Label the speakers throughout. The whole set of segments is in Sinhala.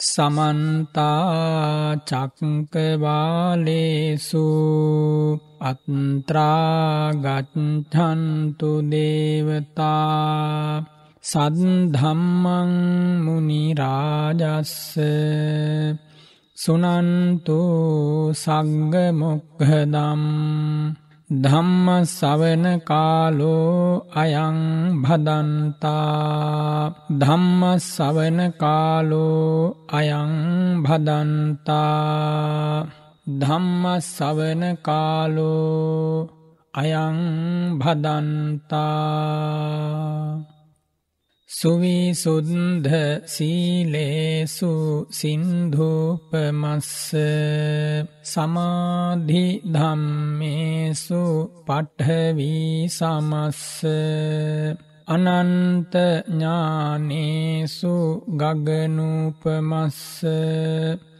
Speaker 1: සමන්තා චක්කවාලේසු අත්ත්‍රාගච්ඡන්තු දේවතා සද්ධම්මං මුනිරාජස්ස සුනන්තු සග්ගමොක්හදම් ධම්ම සවන කාලෝ අයං භදන්තා ධම්ම සවන කාලෝ අයං භදන්තා ධම්ම සවන කාලෝ අයං භදන්තා සුවිසුද්ධ සීලේසු සින්ධූපමස්ස සමාධි ධම්මේසු පට්ඨවී සමස්ස අනන්ත ඥානේසු ගගනූපමස්ස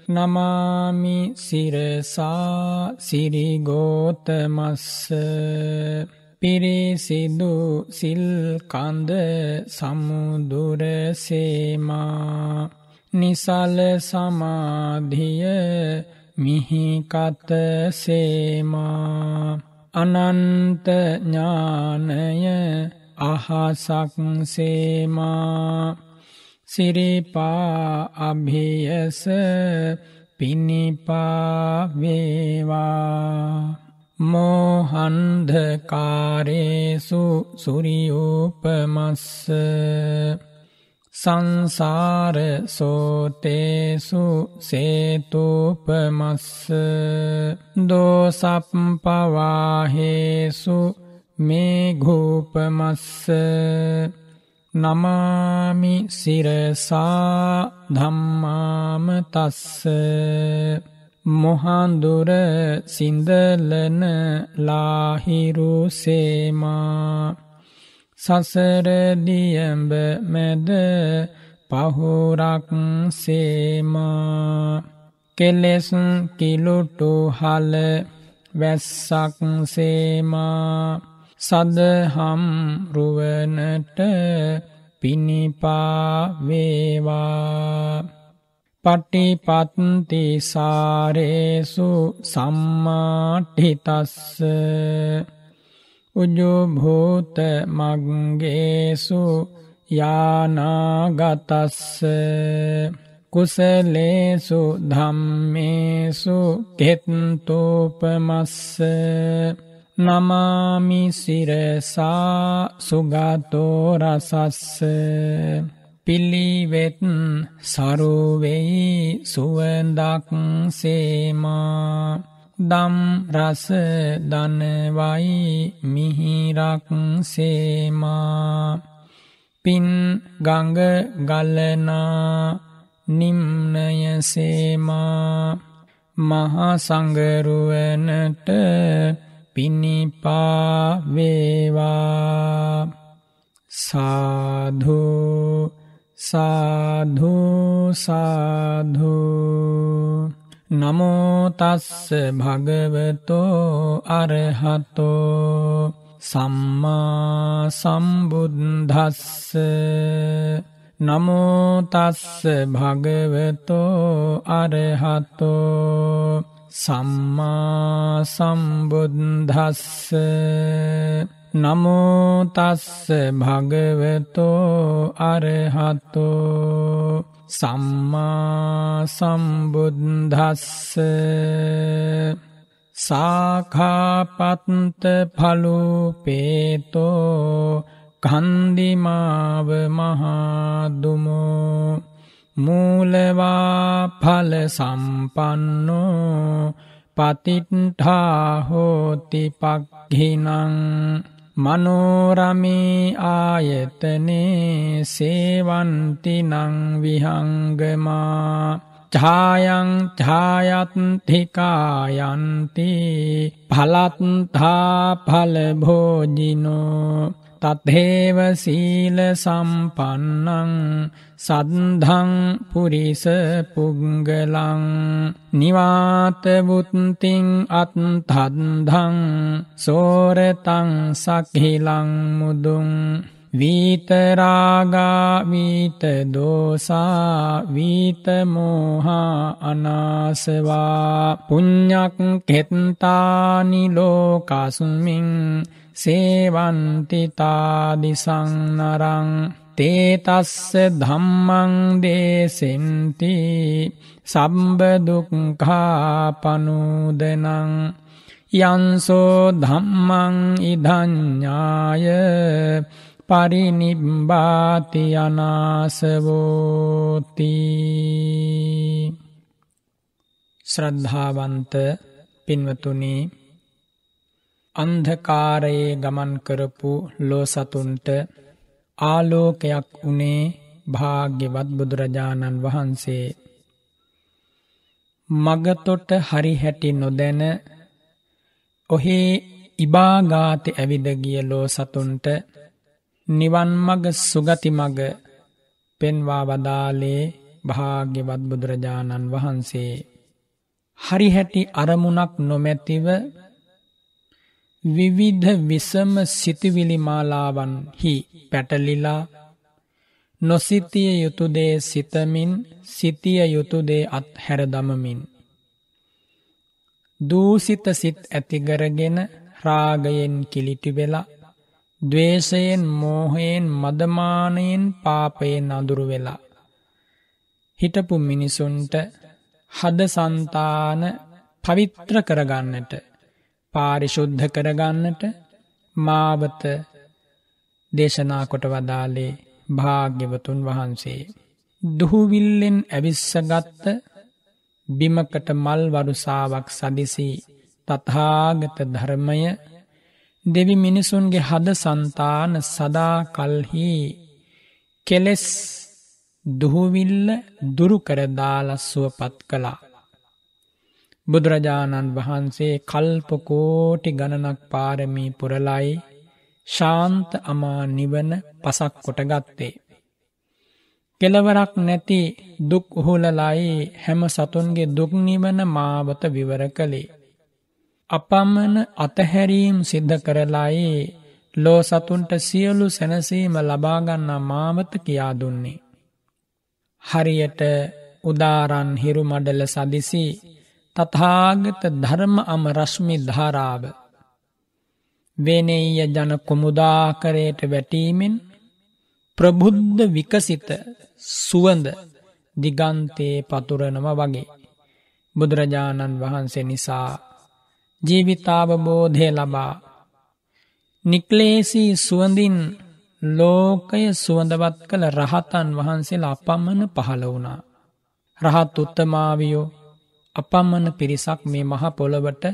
Speaker 1: නමාමි සිරසා සිරිගෝතමස්ස පිරිසිදු සිල්කන්ද සමුදුරසේමා නිසල සමාධිය මිහිකත සේමා. අනන්තඥානය අහසක් සේමා. සිරිපා අභියස පිණිපා වේවා. මෝහන්ධකාරේසු සුරියූපමස්ස සංසාර සෝතේසු සේතූපමස්ස දෝසප්පවාහේසු මේඝූපමස්ස නමාමි සිරසා ධම්මාමතස්ස මොහන්දුර සිින්දලන ලාහිරුසේමා සසරදියඹ මැද පහුරක් සේමා. කෙලෙස් කිලුටු හල වැස්සක් සේමා. සදහම් රුවනට පිණිපා වේවා. පටිපත්ති සාරේසු සම්මාටිතස්ස උජුභූත මග්ගේසු යානාගතස්ස කුසලේසු ධම්මේසු කෙත්තෝපමස්ස නමාමි සිරසා සුගතෝරසස්ස පිල්ලිවෙත් සරුවෙයි සුවඳක් සේමා. දම් රස දනවයි මිහිරක් සේමා. පින් ගඟ ගලනා නිම්නය සේමා. මහසංගරුවනට පිණිපා වේවා. සාධූ සාධු සාධු නමෝතස්ස භගවතෝ අරහතෝ සම්මා සම්බුද්ධස්ස නමෝතස්ස භගවතෝ අරහතෝ සම්මා සම්බුද්ධස්ස නමෝතස්ස භගවතෝ අරහතෝ සම්මා සම්බුද්ධස්ස සාඛාපත්ත පලුපේතෝ කන්දිමාව මහාදුමෝ මූලවා ඵල සම්පන්නෝ පතිට්ඨා හෝති පක්ඛිනං මනෝරමේ ආයතනේ සේවන්තිනං විහංගමා ඡායං ඡායත්තිකායන්ති පලත්තා පලභෝජිනෝ තත්හේව සීල සම්පන්නං සද්ධං පුරිස පුංගලං නිවාතබුත්තිං අත්තද්දං සෝරතං සක්හිලං මුදුන් වීතරාගා වීත දෝසා වීතමෝහා අනාසවා පුං්ඥක් කෙත්තානිලෝකස්මින් සේවන්තිතාදිසංනරං තේතස්ස ධම්මං දේසෙන්ති සම්බදුක්කා පනුදනං යන්සෝ ධම්මං ඉධඥ්ඥාය පරිනිබ්බාති අනාසවෝති ශ්‍රද්ධාවන්ත පින්වතුනි අන්ධකාරයේ ගමන් කරපු ලෝ සතුන්ට ආලෝකයක් වනේ භාග්‍යවත් බුදුරජාණන් වහන්සේ මගතොට හරි හැටි නොදැන ඔහේ ඉබාගාති ඇවිදගිය ලෝ සතුන්ට නිවන් මග සුගති මග පෙන්වා වදාලේ භාග්‍යවත් බුදුරජාණන් වහන්සේ. හරි හැටි අරමුණක් නොමැතිව විවිධ විසම සිතිවිලි මාලාවන් හි පැටලිලා නොසිතිය යුතුදේ සිතමින් සිතිය යුතුදේ අත් හැරදමමින්. දූසිත සිත් ඇතිගරගෙන රාගයෙන් කිලිටි වෙලා දවේශයෙන් මෝහයෙන් මදමානයෙන් පාපයෙන් අදුරු වෙලා. හිටපු මිනිසුන්ට හද සන්තාන පවිත්‍ර කරගන්නට පාරිශුද්ධ කරගන්නට මාවත දේශනා කොට වදාලේ භාග්‍යවතුන් වහන්සේ. දුහුවිල්ලෙන් ඇවිස්සගත්ත බිමකට මල් වරුසාවක් සදිසි තත්හාගත ධර්මය දෙවි මිනිසුන්ගේ හද සන්තාන සදා කල්හි කෙලෙස් දුහුවිල්ල දුරුකරදාලස්සුව පත් කළා. බුදුරජාණන් වහන්සේ කල්පකෝටි ගණනක් පාරමී පුරලයි ශාන්ත අමා නිවන පසක් කොට ගත්තේ. කෙලවරක් නැති දුක් උහුලලයි හැම සතුන්ගේ දුක්නිවන මාවත විවර කළේ. අපමණ අතහැරීම් සිද්ධ කරලායේ ලෝ සතුන්ට සියලු සැනසීම ලබාගන්නා මාවත කියා දුන්නේ. හරියට උදාරන් හිරු මඩල සදිසි තථාගත ධර්ම අම රශ්මි ධාරාව වෙනෙය ජන කොමුදාකරයට වැටීමෙන් ප්‍රබුද්ධ විකසිත සුවඳ දිගන්තේ පතුරනම වගේ බුදුරජාණන් වහන්සේ නිසා ජීවිතාවබෝධය ලබා නික්ලේසී සුවඳින් ලෝකය සුවඳවත් කළ රහතන් වහන්සේලා අපමණ පහළ වුණා. රහත් උත්තමාවියෝ අපමණ පිරිසක් මේ මහ පොළොවට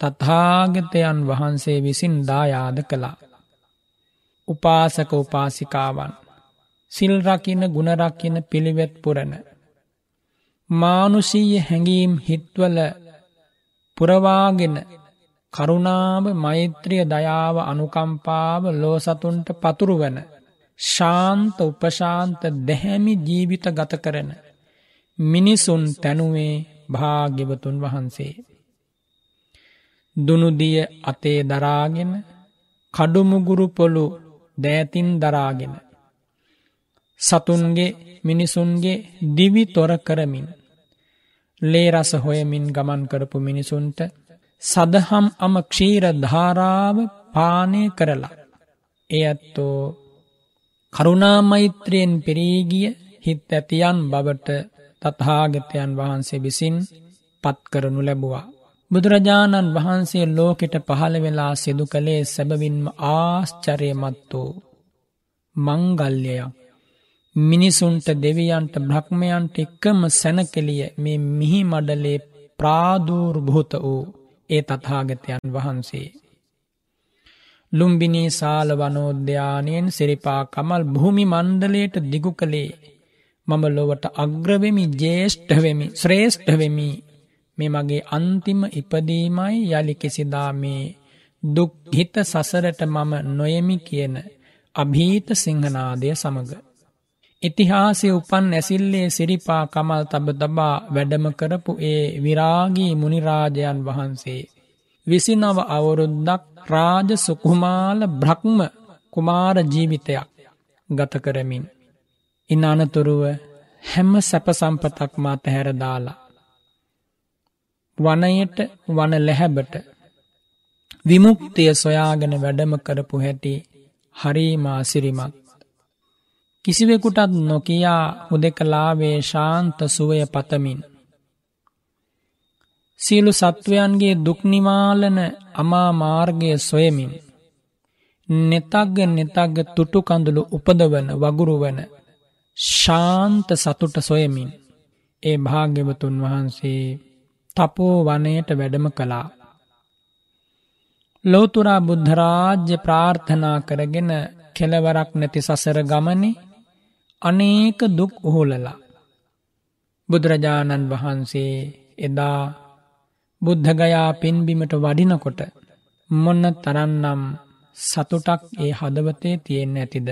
Speaker 1: තථාගතයන් වහන්සේ විසින් දායාද කළා. උපාසක උපාසිකාවන් සිල්රකින ගුණරකින පිළිවෙත් පුරණ. මානුසීය හැඟීම් හිත්වල පුරවාගෙන කරුණාව මෛත්‍රිය දයාව අනුකම්පාව ලෝසතුන්ට පතුරුවන ශාන්ත උපශාන්ත දැහැමි ජීවිත ගත කරන මිනිසුන් තැනුවේ භාග්‍යවතුන් වහන්සේ. දුනුදිය අතේ දරාගෙන කඩුමුගුරු පොළු දෑතින් දරාගෙන. සතුන්ගේ මිනිසුන්ගේ දිවි තොර කරමින් ලේ රස හොයමින් ගමන් කරපු මිනිසුන්ට සදහම් අම ක්ෂීර ධාරාව පානය කරලා. එ ඇත්තෝ කරුණාමෛත්‍රයෙන් පිරීගිය හිත් ඇතියන් බවට තත්හාගතයන් වහන්සේ විසින් පත් කරනු ලැබුවා. බුදුරජාණන් වහන්සේ ලෝකෙට පහළ වෙලා සිදු කළේ සැබවින්ම ආශ්චරයමත් වූ මංගල්‍යයක්. මිනිසුන්ට දෙවියන්ට බ්‍රහ්මයන්ට එක්කම සැනකෙලිය මේ මිහි මඩලේ ප්‍රාදූර්භූත වූ ඒ තත්හාගතයන් වහන්සේ. ලුම්බිනී සාල වනෝද්‍යානයෙන් සිරිපා කමල් භූමි මණ්ඩලයට දිගු කළේ මම ලොවට අග්‍රවෙමි ජේෂ්ඨවෙමි ශ්‍රේෂ්ඨවෙමි මේ මගේ අන්තිම ඉපදීමයි යළි කිසිදා මේ දුක්හිත සසරට මම නොයමි කියන අභීත සිංහනාදය සමඟ. ඉතිහාසය උපන් ඇසිල්ලේ සිරිපා කමල් තබ තබා වැඩම කරපු ඒ විරාගී මුනිරාජයන් වහන්සේ. විසිනව අවුරුද්දක් රාජ සුකුමාල බ්‍රහ්ම කුමාර ජීවිතයක් ගත කරමින්. ඉන් අනතුරුව හැම සැපසම්පතක් මාත හැරදාලා. වනයට වන ලැහැබට විමුක්තිය සොයාගෙන වැඩම කරපු හැටි හරීමා සිරිමත්. කිසිවෙකුටත් නොකයා හුදෙකලාවේ ශාන්ත සුවය පතමින්. සියලු සත්වයන්ගේ දුක්නිමාලන අමා මාර්ගය සොයමින්. නෙතක්ග නෙතක්ග තුටු කඳුළු උපදවන වගුරුවන ශාන්ත සතුට සොයමින් ඒ භාග්‍යවතුන් වහන්සේ තපෝ වනයට වැඩම කළා. ලෝතුරා බුද්ධරාජ්‍ය ප්‍රාර්ථනා කරගෙන කෙලවරක් නැති සසර ගමනේ අනේක දුක් උහුලලා. බුදුරජාණන් වහන්සේ එදා බුද්ධගයා පින්බිමට වඩිනකොට මොන්න තරන්නම් සතුටක් ඒ හදවතේ තියෙන් ඇතිද.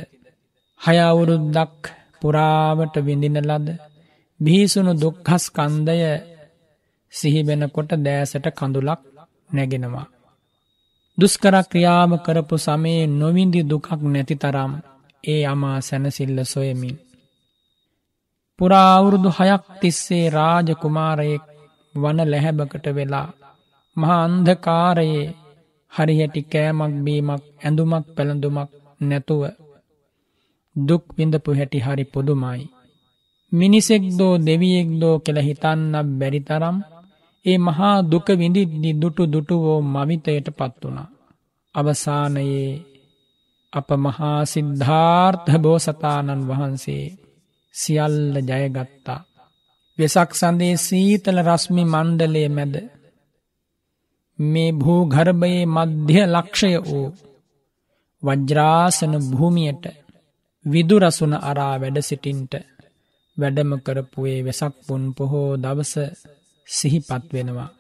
Speaker 1: හයවුරුද්දක් පුරාවට විඳින ලද බිහිසුණු දුක්හස් කන්දය සිහිවෙනකොට දෑසට කඳුලක් නැගෙනවා. දුස්කර ක්‍රියාව කරපු සමයේ නොවිඳි දුකක් නැති තරම් ඒ අමා සැනසිල්ල සොයමින්. පුරාවුරුදු හයක් තිස්සේ රාජකුමාරයෙක් වන läහැබකට වෙලා මහා අන්ධකාරයේ හරිහැටි කෑමක් බීමක් ඇඳුමක් පැළඳුමක් නැතුව දුක් විඳපු හැටි හරි පොදුමයි. මිනිසෙක් දෝ දෙවියෙක් දෝ කෙළ හිතන්නක් බැරි තරම් ඒ මහා දුක විඳිද්දි දුටු දුටුවෝ මවිතයට පත් වුණා. අවසානයේ අප මහා සිද්ධාර්ථ බෝසතාණන් වහන්සේ සියල්ල ජයගත්තා. වෙසක් සඳේ සීතල රස්මි මණ්ඩලය මැද. මේ භූගර්භයේ මධ්‍ය ලක්ෂය වූ වජ්‍රාසන භූමියට විදුරසුන අරා වැඩ සිටින්ට වැඩම කරපුයේ වෙසක් පුන් පොහෝ දවස සිහිපත් වෙනවා.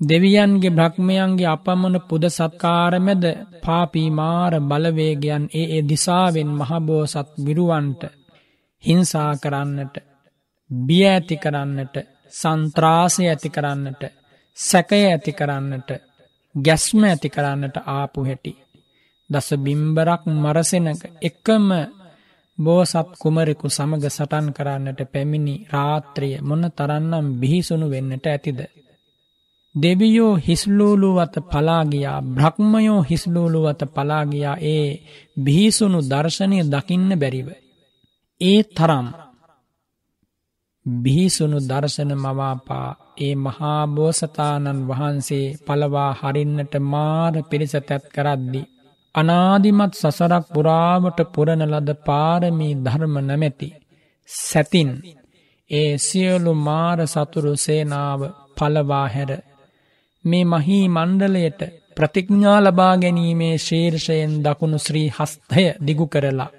Speaker 1: දෙවියන්ගේ බ්‍රහ්මයන්ගේ අපමණ පුද සත්කාරමැද පාපීමාර බලවේගයන් ඒ ඒ දිසාවෙන් මහබෝසත් විරුවන්ට හිංසා කරන්නට බිය ඇති කරන්නට සන්ත්‍රාසය ඇති කරන්නට සැකය ඇති කරන්නට ගැස්ම ඇති කරන්නට ආපු හැටි. දස බිම්බරක් මරසෙනක එකම බෝසත් කුමරෙකු සමග සටන් කරන්නට පැමිණි රාත්‍රිය මොන තරන්නම් බිහිසුණු වෙන්නට ඇතිද. දෙවියෝ හිස්ලූලුවත පලාගියා බ්‍රහ්මයෝ හිස්ලූලුවත පලාගියා ඒ බිහිසුණු දර්ශනය දකින්න බැරිව. ඒ තරම් බිහිසුණු දර්ශන මවාපා ඒ මහාබෝසතාණන් වහන්සේ පලවා හරින්නට මාර පිරිස තැත් කරද්දි. අනාදිමත් සසරක් පුරාවට පුරණ ලද පාරමී ධර්ම නැමැති. සැතින් ඒ සියලු මාර සතුරු සේනාව පලවා හැර මේ මහී මණ්ඩලයට ප්‍රතිඥා ලබා ගැනීමේ ශීර්ෂයෙන් දකුණු ශ්‍රී හස්තය දිගු කරලා.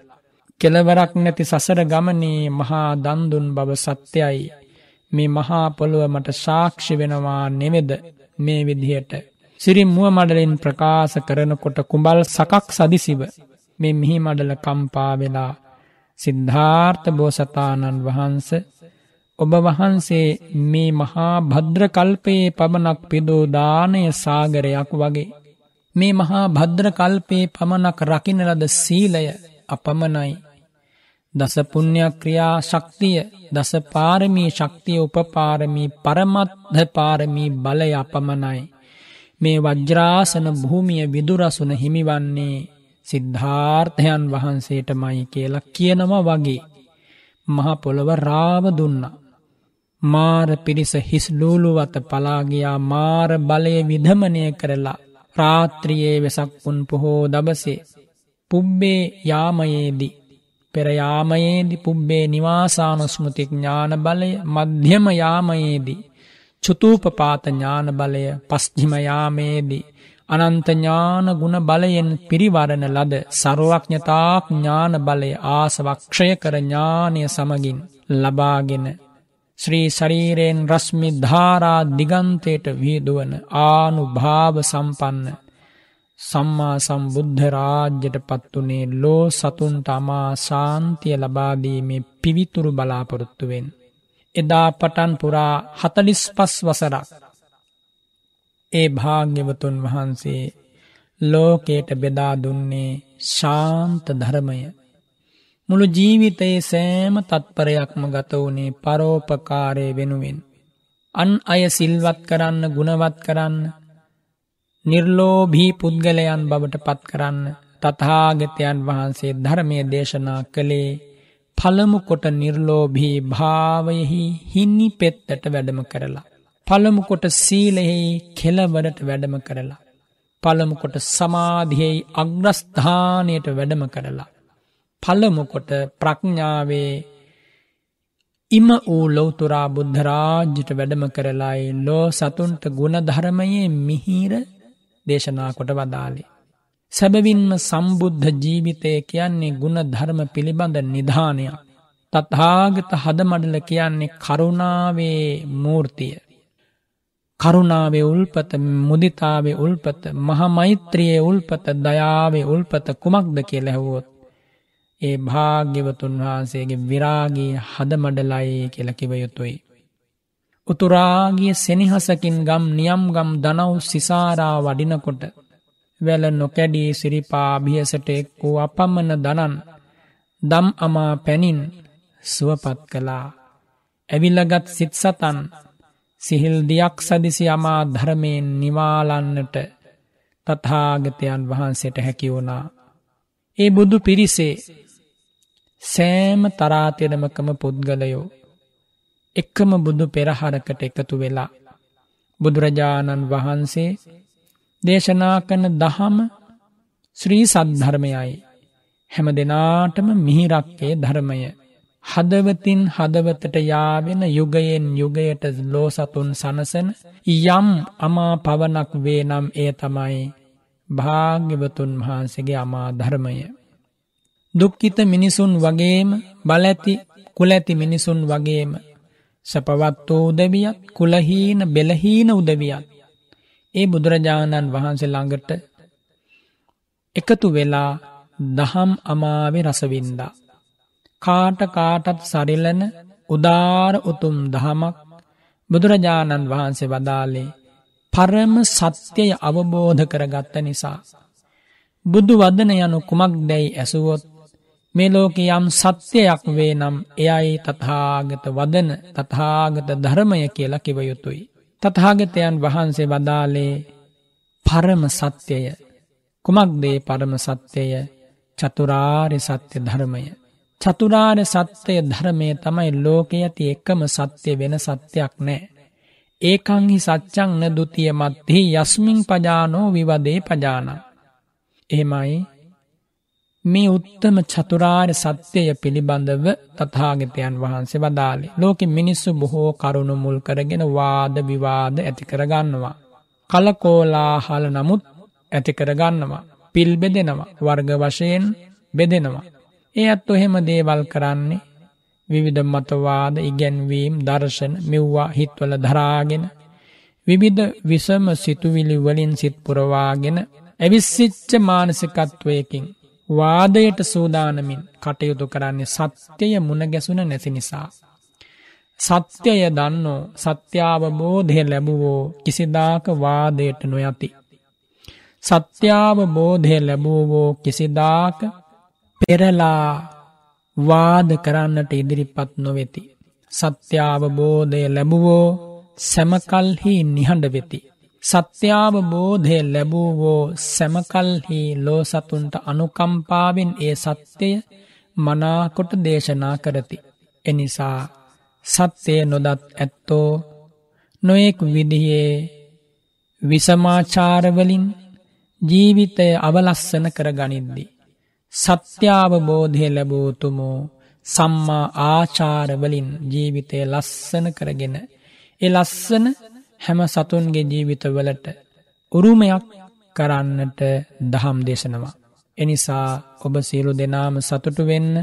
Speaker 1: කෙලවරක් නැති සසර ගමනේ මහා දන්දුන් බව සත්‍යයි මේ මහා පොළොව මට සාක්ෂි වෙනවා නෙවෙද මේ විදිහට. සිරි මුව මඩලින් ප්‍රකාශ කරනකොට කුඹල් සකක් සදිසිව මේ මිහි මඩල කම්පා වෙලා සිද්ධාර්ථ බෝසතාණන් වහන්ස ඔබ වහන්සේ මේ මහා භද්‍රකල්පයේ පමණක් පිදෝ දානය සාගරයක් වගේ. මේ මහා භද්‍රකල්පයේ පමණක් රකිනලද සීලය අපමණයි. දසපුුණ්‍යයක් ක්‍රියා ශක්තිය දස පාරමී ශක්තිය උපපාරමී පරමත්ධ පාරමී බලය අපමණයි. මේ වජ්‍රාසන භූමිය විදුරසුන හිමිවන්නේ සිද්ධාර්ථයන් වහන්සේටමයි කියලා කියනම වගේ. මහපොළොව රාව දුන්නා. මාර පිරිස හිස්ලූලුවත පලාගයා මාර බලය විධමනය කරලා රාත්‍රියයේ වෙසක් පුන් පොහෝ දබසේ පුබ්බේ යාමයේදී පෙරයාමයේදි පුබ්බේ නිවාසානුස්මෘති ඥාන බලය මධ්‍යම යාමයේදී චුතූපපාත ඥාන බලය පස්්ජිමයාමේදී අනන්තඥාන ගුණ බලයෙන් පිරිවරණ ලද සරුවක්ඥතාක් ඥාන බලය ආසවක්ෂය කර ඥානය සමගින් ලබාගෙන ශ්‍රී ශරීරයෙන් රශ්මි ධාරා දිගන්තයට වියදුවන ආනු භාව සම්පන්න සම්මා සම්බුද්ධ රාජ්‍යයට පත්වනේ ලෝ සතුන්ට අමා ශාන්තිය ලබාදීමේ පිවිතුරු බලාපොරොත්තුවෙන්. එදා පටන් පුරා හතලිස් පස් වසරක්. ඒ භාග්‍යවතුන් වහන්සේ ලෝකයට බෙදා දුන්නේ ශාන්ත ධර්මය. මුළු ජීවිතයේ සෑම තත්පරයක්ම ගත වුණේ පරෝපකාරය වෙනුවෙන්. අන් අය සිල්වත් කරන්න ගුණවත් කරන්න නිර්ලෝභී පුද්ගලයන් බවට පත් කරන්න තථාගතයන් වහන්සේ ධර්මය දේශනා කළේ පළමු කොට නිර්ලෝභී භාවයෙහි හින්නි පෙත්තට වැඩම කරලා. පළමු කොට සීලෙහි කෙලවරට වැඩම කරලා. පළමු කොට සමාධියෙහි අග්‍රස්ථානයට වැඩම කරලා. පළමු කොට ප්‍රඥාවේ ඉම වූ ලොවතුරා බුද්ධරාජ්ජට වැඩම කරලායි ලෝ සතුන්ට ගුණධර්මයේ මිහිර දේශනා කොට වදාලේ. සැබවින්ම සම්බුද්ධ ජීවිතය කියන්නේ ගුණ ධර්ම පිළිබඳ නිධානයක්. තත්හාගත හදමඩල කියන්නේ කරුණාවේ මූර්තිය. කරුණාවේ උල්පත මුදිතාවේ උල්පත මහමෛත්‍රියයේ උල්පත දයාවේ උල්පත කුමක්ද කිය ලැහුවොත්. ඒ භාග්‍යවතුන් වහන්සේගේ විරාගී හදමඩලයි කියලකිව යුතුයි. උතුරාගේ සෙනහසකින් ගම් නියම් ගම් දනව් සිසාරා වඩිනකොට වැල නොකැඩී සිරිපා අභියසට එක් වූ අපමණ දනන් දම් අමා පැනින් සුවපත් කළා. ඇවිල්ලගත් සිත් සතන් සිහිල් දියක් සදිසි අමා ධර්මයෙන් නිවාලන්නට තථාගතයන් වහන්සේට හැකි වුණා. ඒ බුදු පිරිසේ සෑම තරාතිරමකම පුද්ගලයෝ එක්කම බුදු පෙරහරකට එකතු වෙලා බුදුරජාණන් වහන්සේ දේශනා කන දහම ශ්‍රී සද්ධර්මයයි හැම දෙනාටම මිහිරක්කේ ධර්මය හදවතින් හදවතට යාවෙන යුගයෙන් යුගයට ලෝසතුන් සනසන යම් අමා පවනක් වේ නම් එය තමයි භාග්‍යවතුන් වහන්සේගේ අමා ධර්මය. දුක්කිත මිනිසුන් වගේම බලඇති කුලඇති මිනිසුන් වගේම සපවත් වූ උදවියත් කුලහීන බෙලහීන උදවියත් ඒ බුදුරජාණන් වහන්සේ ළඟට එකතු වෙලා දහම් අමාවෙ රසවින්දා. කාට කාටත් සරිලන උදාර උතුම් දහමක් බුදුරජාණන් වහන්සේ වදාලේ පරම සත්‍යය අවබෝධ කරගත්ත නිසා. බුදු වදන යනු කුමක් දැයි ඇසුවොත් මේ ලෝක යම් සත්‍යයක් වේ නම් එයයි තථාගත වදන තථාගත ධර්මය කියලා කිව යුතුයි. තථාගතයන් වහන්සේ වදාලේ පරම සත්‍යය කුමක්දේ පරම සත්‍යය චතුරාර්ය සත්‍ය ධර්මය. චතුරාර්ය සත්‍යය ධර්මය තමයි ලෝකය ඇති එකම සත්‍යය වෙන සත්‍යයක් නෑ. ඒකංහි සච්චං න දුතිය මත්හි යස්මින් පජානෝ විවදේ පජාන. එහෙමයි මේ උත්තම චතුරාර්ය සත්‍යය පිළිබඳව තථාගතයන් වහන්සේ වදාලේ. ලෝකෙ මිනිස්සු බොහෝ කරුණු මුල් කරගෙන වාද විවාද ඇති කරගන්නවා. කලකෝලාහල නමුත් ඇති කරගන්නවා. පිල් බෙදෙනවා. වර්ග වශයෙන් බෙදෙනවා. ඒ අත් ඔහෙම දේවල් කරන්නේ විවිධ මතවාද ඉගැන්වීම් දර්ශන මෙව්වා හිත්වල දරාගෙන විවිධ විසම සිතුවිලි වලින් සිත් පුරවාගෙන ඇවිස්සිච්ච මානසිකත්වයකින් වාදයට සූදානමින් කටයුතු කරන්නේ සත්‍යය මුණගැසුන නැති නිසා. සත්‍යය දන්නෝ සත්‍යාවබෝධය ලැබුවෝ කිසිදාක වාදයට නොයති. සත්‍යාවබෝධය ලැබූවෝ කිසිදාක පෙරලා වාද කරන්නට ඉදිරිපත් නොවෙති. සත්‍යාවබෝධය ලැබුවෝ සැමකල්හි නිහඬ වෙති. සත්‍යාවබෝධය ලැබූවෝ සැමකල්හි ලෝ සතුන්ට අනුකම්පාවෙන් ඒ සත්‍යය මනාකොට දේශනා කරති. එනිසා සත්‍යය නොදත් ඇත්තෝ නොයෙක් විදිහේ විසමාචාරවලින් ජීවිතය අවලස්සන කර ගනිද්දි. සත්‍යාවබෝධය ලැබූතුමෝ සම්මා ආචාරවලින් ජීවිතය ලස්සන කරගෙන එ ලස්සන හැම සතුන්ගේ ජීවිතවලට උරුමයක් කරන්නට දහම් දේශනවා. එනිසා ඔබ සියලු දෙනාම සතුටු වෙන්න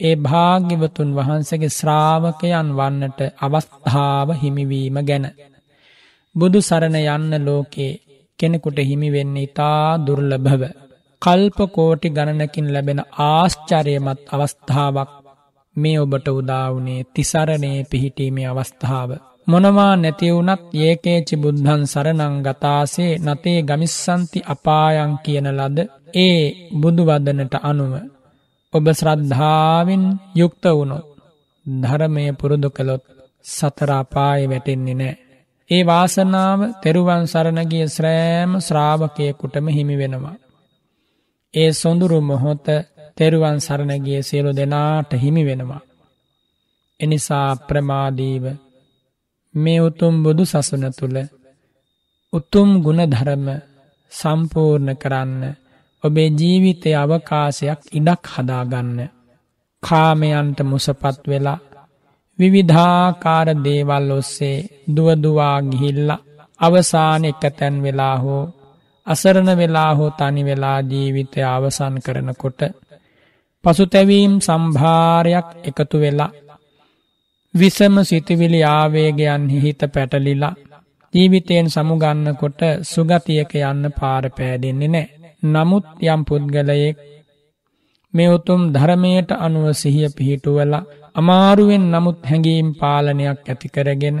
Speaker 1: ඒ භාග්‍යවතුන් වහන්සේගේ ශ්‍රාවකයන් වන්නට අවස්ථාව හිමිවීම ගැන. බුදු සරණ යන්න ලෝකේ කෙනෙකුට හිමිවෙන්න ඉතා දුර්ලභව. කල්ප කෝටි ගණනකින් ලැබෙන ආශ්චරයමත් අවස්ථාවක් මේ ඔබට උදාවනේ තිසරණයේ පිහිටීමේ අවස්ථාව. මොනවා නැතිවුනත් ඒකේචි බුද්ධන් සරනං ගතාසේ නතේ ගමිස්සන්ති අපායන් කියන ලද ඒ බුදුවදනට අනුව. ඔබ ශ්‍රද්ධාවෙන් යුක්ත වුණොත් ධරමය පුරුදු කළොත් සතරාපාය වැටෙන්නේ නෑ. ඒ වාසනාව තෙරුවන් සරණගිය ශ්‍රෑම ශ්‍රාවකයකුටම හිමි වෙනවා. ඒ සොඳුරු මොහොත තෙරුවන් සරණගිය සියලු දෙනාට හිමි වෙනවා. එනිසා ප්‍රමාදීව මේ උතුම් බුදු සසුන තුළ උතුම් ගුණධරම සම්පූර්ණ කරන්න ඔබේ ජීවිතය අවකාශයක් ඉඩක් හදාගන්න. කාමයන්ට මුසපත් වෙලා විවිධාකාර දේවල් ඔස්සේ දුවදුවා ගිහිල්ල අවසාන එක තැන් වෙලා හෝ අසරණ වෙලා හෝ තනි වෙලා ජීවිතය අවසන් කරනකොට පසුතැවීම් සම්භාරයක් එකතු වෙලා විසම සිතිවිලි ආවේගයන් හිහිත පැටලිලා ජීවිතයෙන් සමුගන්නකොට සුගතියක යන්න පාර පෑඩෙන්නේ නෑ. නමුත් යම් පුද්ගලයෙක් මේ උතුම් ධර්මයට අනුව සිහිය පිහිටුවලා අමාරුවෙන් නමුත් හැඟීම් පාලනයක් ඇති කරගෙන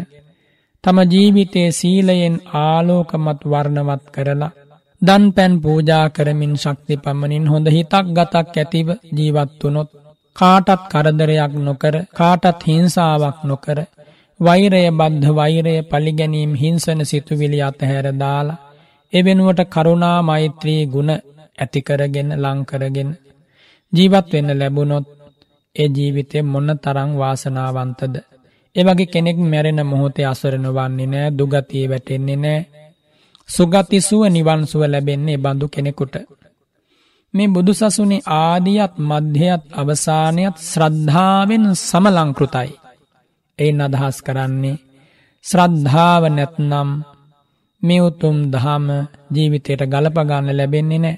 Speaker 1: තම ජීවිතයේ සීලයෙන් ආලෝකමත් වර්ණවත් කරලා දන් පැන් පූජා කරමින් ශක්ති පමණින් හොඳ හිතක් ගතක් ඇතිව ජීවත්වනොත් කාටත් කරදරයක් නොකර කාටත් හිංසාවක් නොකර වෛරය බද්ධ වෛරය පලිගැනීම් හිංසන සිතුවිලි අතහැර දාලා එවෙනුවට කරුණා මෛත්‍රී ගුණ ඇතිකරගෙන ලංකරගෙන ජීවත් වෙන්න ලැබුණොත් ඒ ජීවිතය මොන්න තරං වාසනාවන්තද. එවගේ කෙනෙක් මැරෙන මොහොතේ අසරණ වන්නේ නෑ දුගතිය වැටෙන්නේ නෑ. සුගතිසුව නිවන්සුව ලැබෙන්නේ බඳු කෙනෙකුට. මේ බුදුසසුනේ ආදියත් මධ්‍යයත් අවසානයත් ශ්‍රද්ධාවෙන් සමලංකෘතයි. එයින් අදහස් කරන්නේ ශ්‍රද්ධාව නැත්නම් මේ උතුම් දහම ජීවිතයට ගලපගන්න ලැබෙන්නේ නෑ.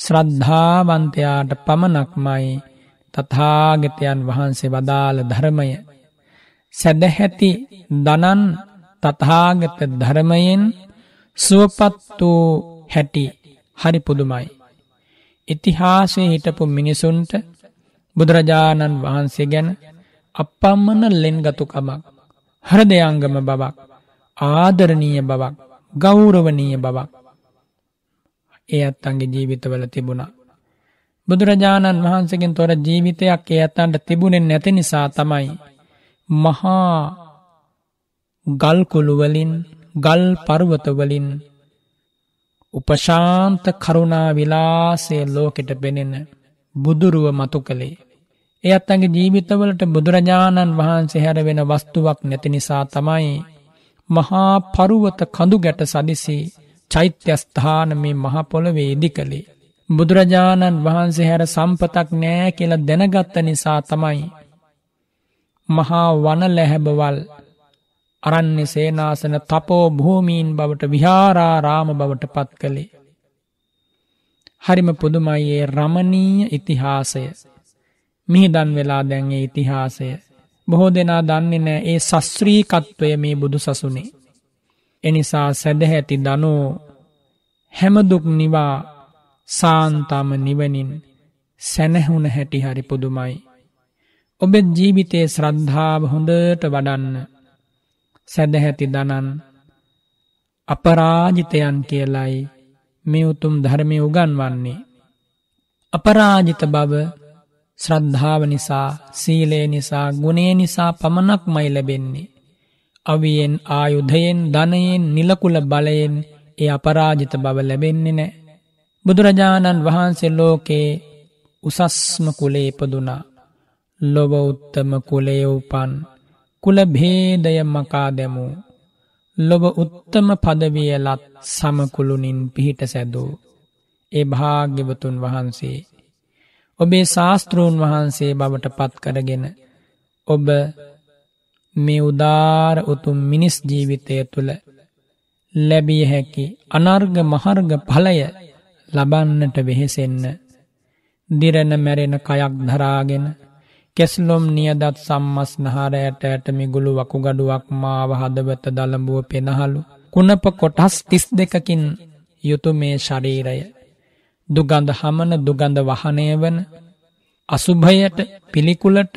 Speaker 1: ශ්‍රද්ධාවන්තයාට පමණක්මයි තථාගතයන් වහන්සේ වදාළ ධර්මය සැදැහැති දනන් තථාගත ධර්මයෙන් සුවපත් වූ හැටි හරි පුදුමයි. ඉතිහාසයේ හිටපු මිනිසුන්ට බුදුරජාණන් වහන්සේ ගැන අපම්මන ලෙන්ගතුකමක් හරදයංගම බවක් ආදරණීය බවක් ගෞරවනීය බවක් ඒ අත්තන්ගේ ජීවිතවල තිබුණා. බුදුරජාණන් වහන්සකින් තොර ජීවිතයක් ඒ ඇතන්ට තිබුණෙන් නැති නිසා තමයි. මහා ගල්කුළුවලින් ගල් පර්වතවලින් උපශාන්ත කරුණා විලාසේ ලෝකෙට පෙනෙන බුදුරුව මතු කළේ. එයත් අගේ ජීවිතවලට බුදුරජාණන් වහන්සේ හැර වෙන වස්තුවක් නැති නිසා තමයි මහා පරුවත කඳු ගැට සදිසි චෛත්‍යස්ථාන මේ මහපොළොවේ ඉදි කළේ. බුදුරජාණන් වහන්සේ හැර සම්පතක් නෑ කියල දැනගත්ත නිසා තමයි. මහා වන ලැහැබවල් අරන්නේ සේනාසන තපෝ භූමීන් බවට විහාරා රාම බවට පත් කළේ. හරිම පුදුමයියේ රමණීය ඉතිහාසය. මිහිදන් වෙලා දැන්ගේ ඉතිහාසය. බොහෝ දෙනා දන්නේ නෑ ඒ සස්ත්‍රීකත්වය මේ බුදු සසුනේ. එනිසා සැදැහැති දනෝ හැමදුක් නිවා සාන්තම නිවනින් සැනැහුණ හැටි හරි පුදුමයි. ඔබෙත් ජීවිතයේ ශ්‍රද්ධාව හොඳට වඩන්න සැදැහැති දනන් අපරාජිතයන් කියලයි මේ උතුම් ධර්මය උගන්වන්නේ. අපරාජිත බව ශ්‍රද්ධාව නිසා සීලේ නිසා ගුණේ නිසා පමණක් මයි ලැබෙන්නේ. අවියෙන් ආයුධයෙන් ධනයෙන් නිලකුල බලයෙන් ඒ අපරාජිත බව ලැබෙන්නේ නෑ. බුදුරජාණන් වහන්සේ ලෝකේ උසස්ම කුලේ ඉපදුනා. ලොව උත්තම කුලේ උපන් කුල භේදය මකා දැමූ. ලොබ උත්තම පදවියලත් සමකුළුනින් පිහිට සැදූ. ඒ භාග්‍යවතුන් වහන්සේ. ඔබේ ශාස්තෘූන් වහන්සේ බවට පත් කරගෙන ඔබ මේ උදාර උතුම් මිනිස් ජීවිතය තුළ ලැබිය හැකි අනර්ග මහර්ග පලය ලබන්නට වෙහෙසෙන්න දිරණ මැරෙන කයක් ධරාගෙන කෙස්ලොම් නියදත් සම්මස් නහර ඇට ඇටමි ගුළු වකුගඩුවක් මාව හදවත දළඹුව පෙනහලු කුණප කොටස් තිස් දෙකකින් යුතු මේ ශරීරය දුගඳ හමන දුගඳ වහනය වන අසුභයට පිළිකුලට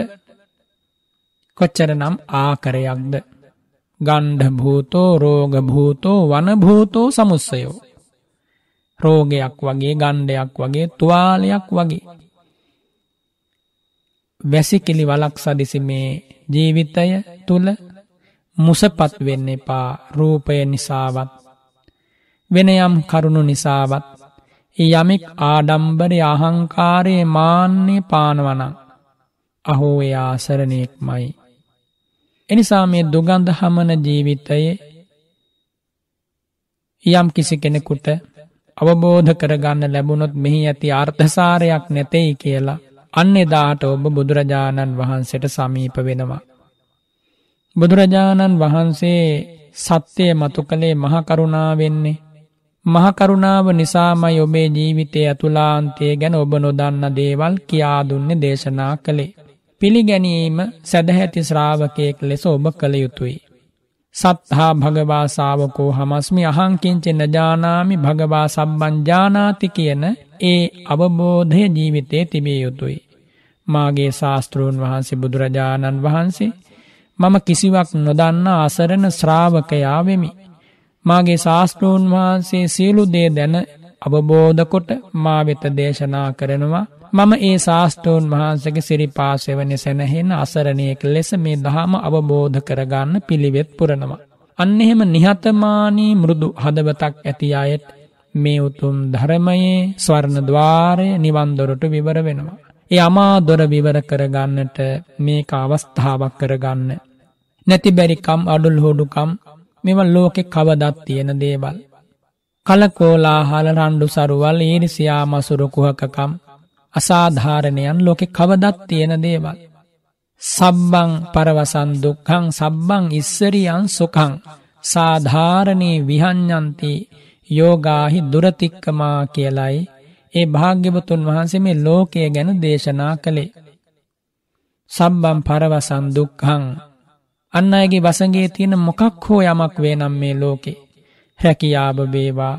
Speaker 1: කොච්චර නම් ආකරයක්ද. ගණ්ඩ භූතෝ රෝග භූතෝ වනභූතෝ සමුස්සයෝ. රෝගයක් වගේ ගණ්ඩයක් වගේ තුවාලයක් වගේ. වැසිකිලි වලක් සදිසි මේ ජීවිතය තුළ මුසපත් වෙන්න එපා රූපය නිසාවත්. වෙන යම් කරුණු නිසාවත්. යමෙක් ආඩම්බරය අහංකාරයේ මාන්නේ පානවනං. අහෝ එය ආසරණයෙක් මයි. එනිසා මේ දුගන්ධ හමන ජීවිතයේ යම් කිසි කෙනෙකුට අවබෝධ කරගන්න ලැබුණොත් මෙහි ඇති අර්ථසාරයක් නැතෙයි කියලා අන්න එදාට ඔබ බුදුරජාණන් වහන්සේට සමීප වෙනවා. බුදුරජාණන් වහන්සේ සත්‍යය මතු කළේ මහකරුණාවෙන්නේ. මහකරුණාව නිසාමයි ඔබේ ජීවිතය ඇතුලාන්තය ගැන ඔබ නොදන්න දේවල් කියාදුන්නේ දේශනා කළේ. පිළිගැනීම සැදහැති ශ්‍රාවකයෙක් ලෙස ඔබ කළ යුතුයි. සත්හා භගවා සාාවකෝ හමස්මි අහංකින්චෙ නජානාමි භගවා සබ්බංජානාති කියන ඒ අවබෝධය ජීවිතය තිබිය යුතුයි. මාගේ ශාස්තෘන් වහන්සේ බුදුරජාණන් වහන්සේ මම කිසිවක් නොදන්න අසරණ ශ්‍රාවකයාවෙමි. මාගේ ශාස්තෘන් වහන්සේ සියලු දේ දැන අවබෝධකොට මා වෙත දේශනා කරනවා මම ඒ ශාස්තෘන් වහන්සගේ සිරිපාසෙවනි සැනහෙන අසරණයෙක් ලෙස මේ දහම අවබෝධ කරගන්න පිළිවෙත් පුරනවා. අන්න එහෙම නිහතමානී මෘදු හදවතක් ඇති අයට මේ උතුම් ධර්මයේ ස්වර්ණ ద్వාරය නිවන්දොරට විවර වෙනවා. ඒ අමා දොර විවර කරගන්නට මේක අවස්ථාවක් කරගන්න. නැති බැරිකම් අඩුල් හෝඩුකම් මෙව ලෝකෙ කවදත් තියෙන දේවල්. කලකෝලාහල රණ්ඩු සරුවල් ඊරිසියා මසුරු කුහකකම් අසාධාරණයන් ලෝකෙ කවදත් තියෙන දේවල්. සබ්බං පරවසන් දුක්කං සබ්බං ඉස්සරියන් සුකං සාධාරණී විහඥන්ති යෝගාහි දුරතික්කමා කියලයි ඒ භාග්‍යවතුන් වහන්සේ මේ ලෝකය ගැන දේශනා කළේ. සබ්බම් පරවසන් දුක්හං අන්න අයගේ වසගේ තියෙන මොකක් හෝ යමක් වේ නම් මේ ලෝකේ. හැකියාව වේවා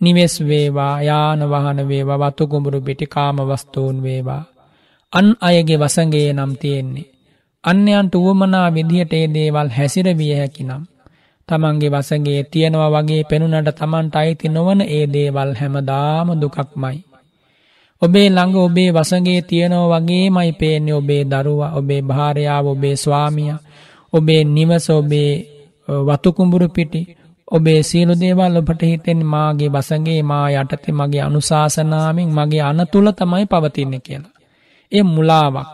Speaker 1: නිවෙස් වේවා යාන වහන වේවා වතුකුඹුරු පිටි කාමවස්තූන් වේවා. අන් අයගේ වසගේ නම් තියෙන්නේ. අන්‍යයන්ට වුවමනා විදිහට ඒ දේවල් හැසිර විය හැකි නම්. තමන්ගේ වසගේ තියෙනවා වගේ පෙනුනට තමන්ට අයිති නොවන ඒ දේවල් හැමදාම දුකක්මයි. ඔබේ ළඟ ඔබේ වසගේ තියෙනව වගේ මයි පේන්නේ ඔබේ දරුවා ඔබේ භාරයාව ඔබේ ස්වාමිය ඔබේ නිවස ඔබේ වතුකුඹුරු පිටි ඔබේ සියලු දේවල් ඔබට හිතෙන් මාගේ වසගේ මා යටතේ මගේ අනුශාසනාවෙන් මගේ අනතුල තමයි පවතින්නේ කියලා. ඒ මුලාවක්.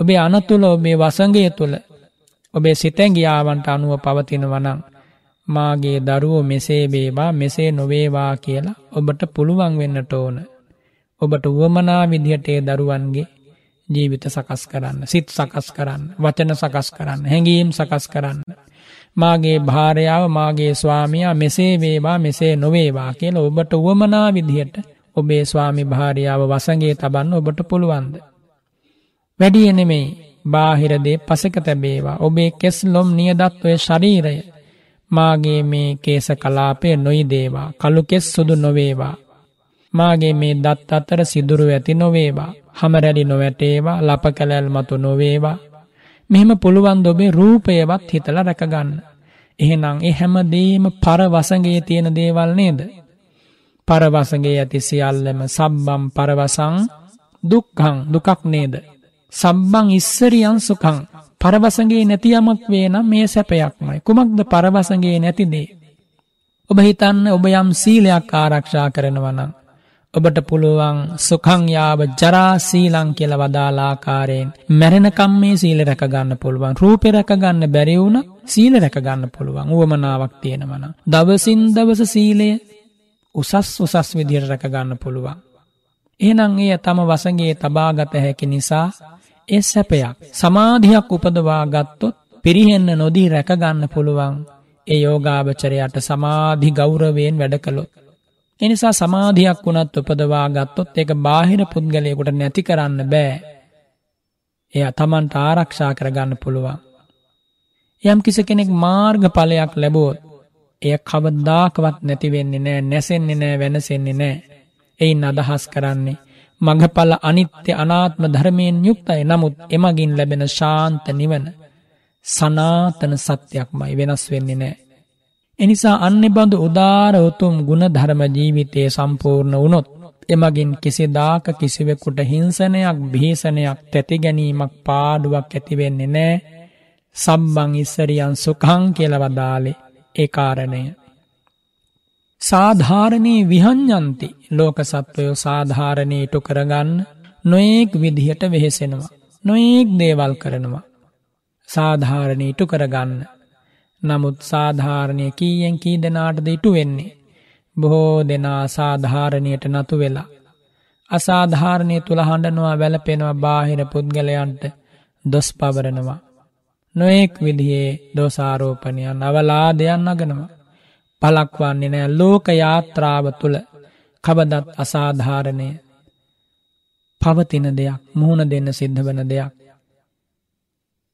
Speaker 1: ඔබේ අනතුල ඔබේ වසගේ තුළ ඔබේ සිතැගියාවන්ට අනුව පවතිනවනං මාගේ දරුවෝ මෙසේ වේවා මෙසේ නොවේවා කියලා ඔබට පුළුවන් වෙන්නට ඕන. ඔබට වුවමනා විදිහට ඒ දරුවන්ගේ ජීවිත සකස් කරන්න සිත් සකස් කරන්න වචන සකස් කරන්න හැඟීම් සකස් කරන්න. මාගේ භාරයාව මාගේ ස්වාමයා මෙසේ වේවා මෙසේ නොවේවා කියල ඔබට වුවමනා විදිහට ඔබේ ස්වාමි භාරයාව වසගේ තබන්න ඔබට පුළුවන්ද. වැඩිය නෙමෙයි බාහිරදේ පසක තැබේවා ඔබේ කෙස් ලොම් නියදත්වය ශරීරය මාගේ මේ කේස කලාපය නොයිදේවා කළුකෙස් සුදු නොවේවා. මාගේ මේ දත් අතර සිදුරු ඇති නොවේවා හමරැලි නොවැටේවා ලප කැලැල් මතු නොවේවා. මෙහෙම පුළුවන් ඔබේ රූපයවත් හිතල රැකගන්න. එහෙනම් එ හැමදේම පරවසගේ තියෙන දේවල් නේද. පරවසගේ ඇති සියල්ලම සබ්බම් පරවසං දුක්කං දුකක් නේද. සබ්බං ඉස්සරියන් සුකං පරවසගේ නැතියමක් වේ නම් මේ සැපයක්මයි කුමක්ද පරවසගේ නැතිදේ. ඔබ හිතන්න ඔබ යම් සීලයක් ආරක්ෂා කරනවනම්. ඔබට පුළුවන් සුකංයාව ජරාසීලං කියල වදාලාකාරයෙන් මැරෙනකම් මේ සීල රැකගන්න පුළුවන් රූපෙ රැකගන්න බැරිවුණ සීල රැකගන්න පුළුවන් වුවමනාවක් තියෙනවන. දවසින් දවස සීලය උසස් උසස් විදිර රැකගන්න පුළුවන්. එහනං ඒ තම වසගේ තබාගත හැකි නිසා ඒ සැපයක් සමාධයක් උපදවා ගත්තොත් පිරිහෙන්න නොදී රැකගන්න පුළුවන් ඒ යෝගාභචරයට සමාධි ගෞරවයෙන් වැඩ කළොත්. එනිසා සමාධයක් වුණත් උපදවා ගත්තොත් එක බාහිර පුද්ගලයකුට නැති කරන්න බෑ. එය තමන්ට ආරක්ෂා කරගන්න පුළුවන්. යම් කිසි කෙනෙක් මාර්ග පලයක් ලැබෝත් එය කවද්දාකවත් නැතිවෙන්නේ නෑ නැසෙන්නේ නෑ වෙනසෙන්නේ නෑ. එයින් අදහස් කරන්නේ මඟඵල අනිත්‍ය අනාත්ම ධර්මයෙන් යුක්තයි නමුත් එමගින් ලැබෙන ශාන්ත නිවන සනාතන සත්‍යයක්මයි වෙනස් වෙන්නේ නෑ. එනිසා අන්නෙ බඳු උදාර උතුම් ගුණ ධර්ම ජීවිතය සම්පූර්ණ වුණොත් එමගින් කිසිදාක කිසිවෙකුට හිංසනයක් භීසනයක් තැති ගැනීමක් පාඩුවක් ඇතිවෙන්නේ නෑ සම්බං ඉස්සරියන් සුකං කියලවදාලේ ඒ කාරණය. සාධාරණයේ විහං්ඥන්ති ලෝක සත්වයෝ සාධාරණය ඉටු කරගන්න නොයෙක් විදිහට වෙහෙසෙනවා. නොයෙක් දේවල් කරනවා. සාධාරණය ඉටු කරගන්න. නමුත් සාධාරණය කීයෙන් කී දෙනාටද ඉටු වෙන්නේ. බොහෝ දෙනා සාධාරණයට නතු වෙලා. අසාධාරණය තුළ හඬනවා වැලපෙනවා බාහිර පුද්ගලයන්ට දොස් පවරනවා. නොයෙක් විදිහේ දෝසාරෝපනයන් අවලාදයන් අගනවා. පලක්වන්නේ නෑ ලෝක යාත්‍රාව තුළ කබදත් අසාධාරණය පවතින දෙයක් මුහුණ දෙන්න සිද්ධ වන දෙයක්.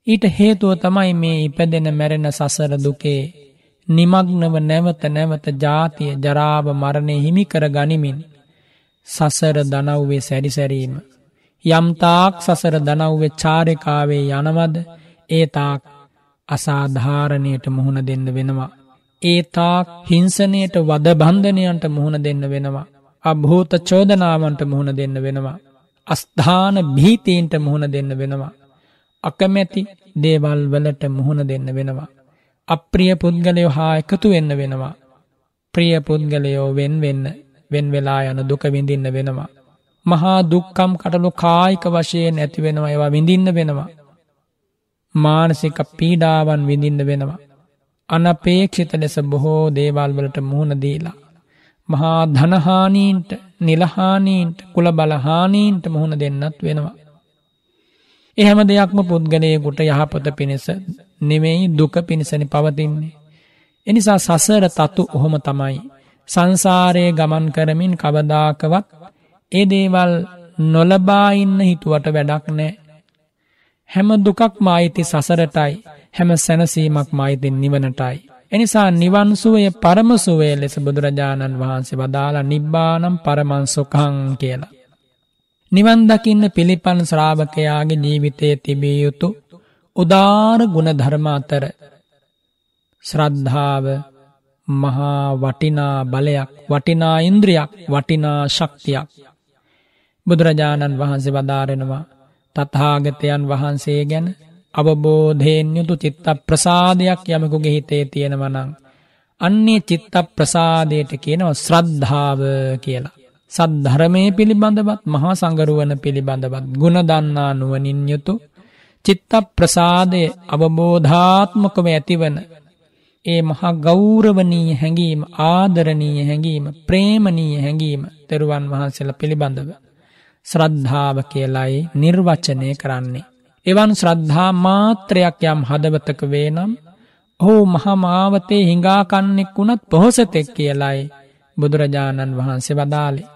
Speaker 1: ඊට හේතුව තමයි මේ ඉපදෙන මැරෙන සසර දුකේ නිමග්නව නැවත නැවත ජාතිය ජරාව මරණය හිමිකර ගනිමින් සසර දනව්වේ සැරිසැරීම. යම්තාක් සසර දනව්වේ චාරිකාවේ යනවද ඒ තාක් අසාධාරණයට මුහුණ දෙන්න වෙනවා. ඒ තාක් හිංසනයට වද බන්ධනයන්ට මුහුණ දෙන්න වෙනවා. අභූත චෝදනාවන්ට මුහුණ දෙන්න වෙනවා. අස්ධාන භීතීන්ට මුහුණ දෙන්න වෙනවා. අකමැති දේවල් වලට මුහුණ දෙන්න වෙනවා. අප්‍රිය පුද්ගලයෝ හා එකතු වෙන්න වෙනවා. ප්‍රිය පුද්ගලයෝ වෙන් වෙන්න වෙන් වෙලා යන දුක විඳින්න වෙනවා. මහා දුක්කම් කටලු කායික වශයෙන් ඇති වෙනවා ඒවා විඳින්න වෙනවා. මානසික පීඩාවන් විඳින්න වෙනවා. අනපේක්ෂිත ලෙස බොහෝ දේවල් වලට මුහුණ දීලා. මහා ධනහානීන්ට නිලහානීන්ට කුල බලහානීන්ට මුහුණ දෙන්නත් වෙනවා. එහෙම දෙයක්ම පුද්ගලයකුට යහපත පිණිස නෙවෙයි දුක පිණිසනි පවතින්නේ. එනිසා සසර තතු ඔහොම තමයි. සංසාරයේ ගමන් කරමින් කවදාකවත් ඒ දේවල් නොලබා ඉන්න හිතුවට වැඩක් නෑ. හැම දුකක් මායිති සසරටයි හැම සැනසීමක් මායිතින් නිවනටයි. එනිසා නිවන්සුවය පරමසුවේ ලෙස බුදුරජාණන් වහන්සේ වදාලා නිබ්බානම් පරමන්සුකං කියලා. නිවන් දකින්න පිළිපන් ශ්‍රාවකයාගේ ජීවිතය තිබිය යුතු උදාර ගුණ ධර්ම අතර ශ්‍රද්ධාව මහා වටිනා බලයක් වටිනා ඉන්ද්‍රියක් වටිනා ශක්තියක් බුදුරජාණන් වහන්සේ වදාරෙනවා තත්හාගතයන් වහන්සේ ගැන අවබෝධයෙන් යුතු චිත්ත ප්‍රසාදයක් යමකුගේ හිතේ තියෙනවනං. අන්නේ චිත්ත ප්‍රසාදයට කියනව ශ්‍රද්ධාව කියලා. සද්ධරමය පිළිබඳවත් මහා සංගරුවන පිළිබඳවත් ගුණ දන්නා නුවනින් යුතු චිත්ත ප්‍රසාදය අවබෝධාත්මකව ඇතිවන ඒ මහා ගෞරවනීය හැඟීම ආදරණීය හැඟීම ප්‍රේමණීය හැඟීම තෙරුවන් වහන්සේලා පිළිබඳව ශ්‍රද්ධාව කියලයි නිර්වචනය කරන්නේ. එවන් ශ්‍රද්ධා මාත්‍රයක් යම් හදවතක වේ නම් ඔහු මහමාවතේ හිඟාකන්නෙක් වුණත් පොහොසතෙක් කියලයි බුදුරජාණන් වහන්සේ වදාලේ.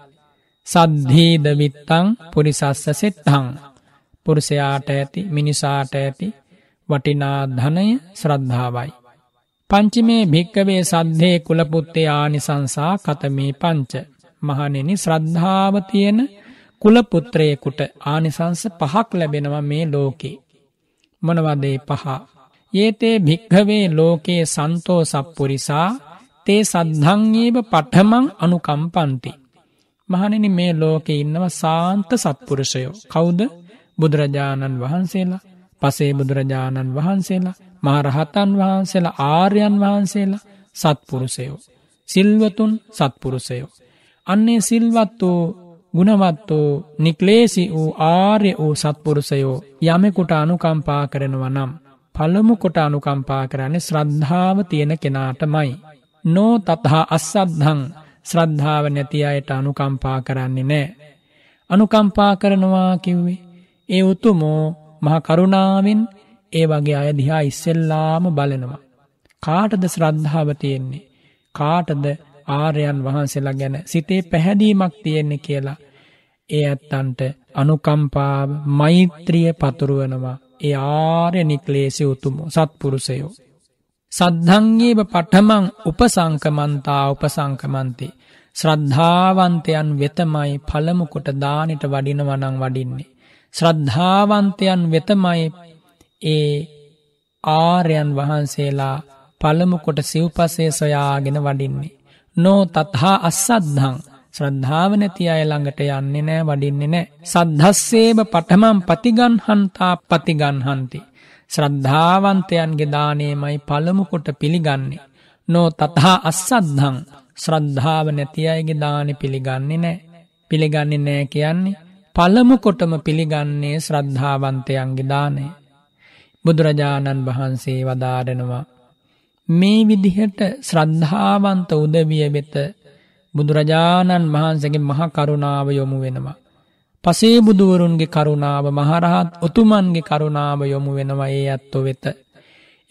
Speaker 1: සද්ධීද විත්තං පුරිසස්ස සෙත්තං පුරුෂයාට ඇති මිනිසාට ඇති වටිනා ධනය ශ්‍රද්ධාවයි. පංචිමේ භික්කවේ සද්ධේ කුලපුත්තේ ආනිසංසා කතමේ පංච මහනෙනි ශ්‍රද්ධාව තියෙන කුලපුත්‍රයෙකුට ආනිසංස පහක් ලැබෙනවා මේ ලෝකේ. මොනවදේ පහ. ඒතේ භික්හවේ ලෝකයේ සන්තෝ සප්පුරිසා තේ සද්ධංගේව පටමං අනුකම්පන්ති. මහනෙනි මේ ලෝකෙ ඉන්නව සාන්ත සත්පුරුෂයෝ. කෞුද බුදුරජාණන් වහන්සේලා පසේ බුදුරජාණන් වහන්සේලා මහරහතන් වහන්සේලා ආර්යන් වහන්සේලා සත්පුරුසයෝ. සිල්වතුන් සත්පුරුසයෝ. අන්නේ සිල්වත් වූ ගුණවත් වූ නික්ලේසි වූ ආර්ය වූ සත්පුරුසයෝ යමෙකුට අනුකම්පා කරනවා නම් පළමු කොට අනුකම්පා කරන්නේ ශ්‍රද්ධාව තියෙන කෙනාටමයි. නෝ තතහා අස්සද්ධං ශ්‍රද්ධාව නැති අයට අනුකම්පා කරන්නේ නෑ. අනුකම්පා කරනවා කිව්වේ. ඒ උතුමෝ මහ කරුණාවෙන් ඒ වගේ අය දිහා ඉස්සෙල්ලාම බලනවා. කාටද ශ්‍රද්ධාව තියෙන්නේ. කාටද ආර්යන් වහන්සේලා ගැන සිතේ පැහැදීමක් තියෙන්නේ කියලා ඒ ඇත්තන්ට අනුකම්පාව මෛත්‍රිය පතුරුවනවා ඒ ආර්ය නික්ලේසි උතුම සත්පුරුසයෝ. සද්ධංගේව පටමං උපසංකමන්තා උපසංකමන්තේ. ශ්‍රද්ධාවන්තයන් වෙතමයි පළමුකොට දානට වඩිනවනං වඩින්නේ. ශ්‍රද්ධාවන්තයන් වෙතමයි ඒ ආර්යන් වහන්සේලා පළමු කොට සිව්පසේ සොයාගෙන වඩින්නේ. නෝ තත්හා අස්සද්ධං ශ්‍රද්ධාව නැති අය ළඟට යන්නේ නෑ වඩින්නේ නෑ. සද්ධස්සේව පටමම් පතිගන්හන්තා පතිගන්හන්ති. ශ්‍රද්ධාවන්තයන්ගේ දානයමයි පළමුකොට පිළිගන්නේ. නෝ තතහා අස්සද්ධං ශ්‍රද්ධාව නැති අයගේ දානෙ පිළිගන්නේ නෑ. පිළිගන්නේ නෑ කියන්නේ පළමුකොටම පිළිගන්නේ ශ්‍රද්ධාවන්තයන්ගේ දානය. බුදුරජාණන් වහන්සේ වදාරනවා. මේ විදිහට ශ්‍රද්ධාවන්ත උදවිය වෙත බුදුරජාණන් වහන්සගේ මහ කරුණාව යොමු වෙනවා. පසේ බුදුවරුන්ගේ කරුණාව මහරහත් උතුමන්ගේ කරුණාව යොමු වෙනවා ඒ ඇත්තො වෙත.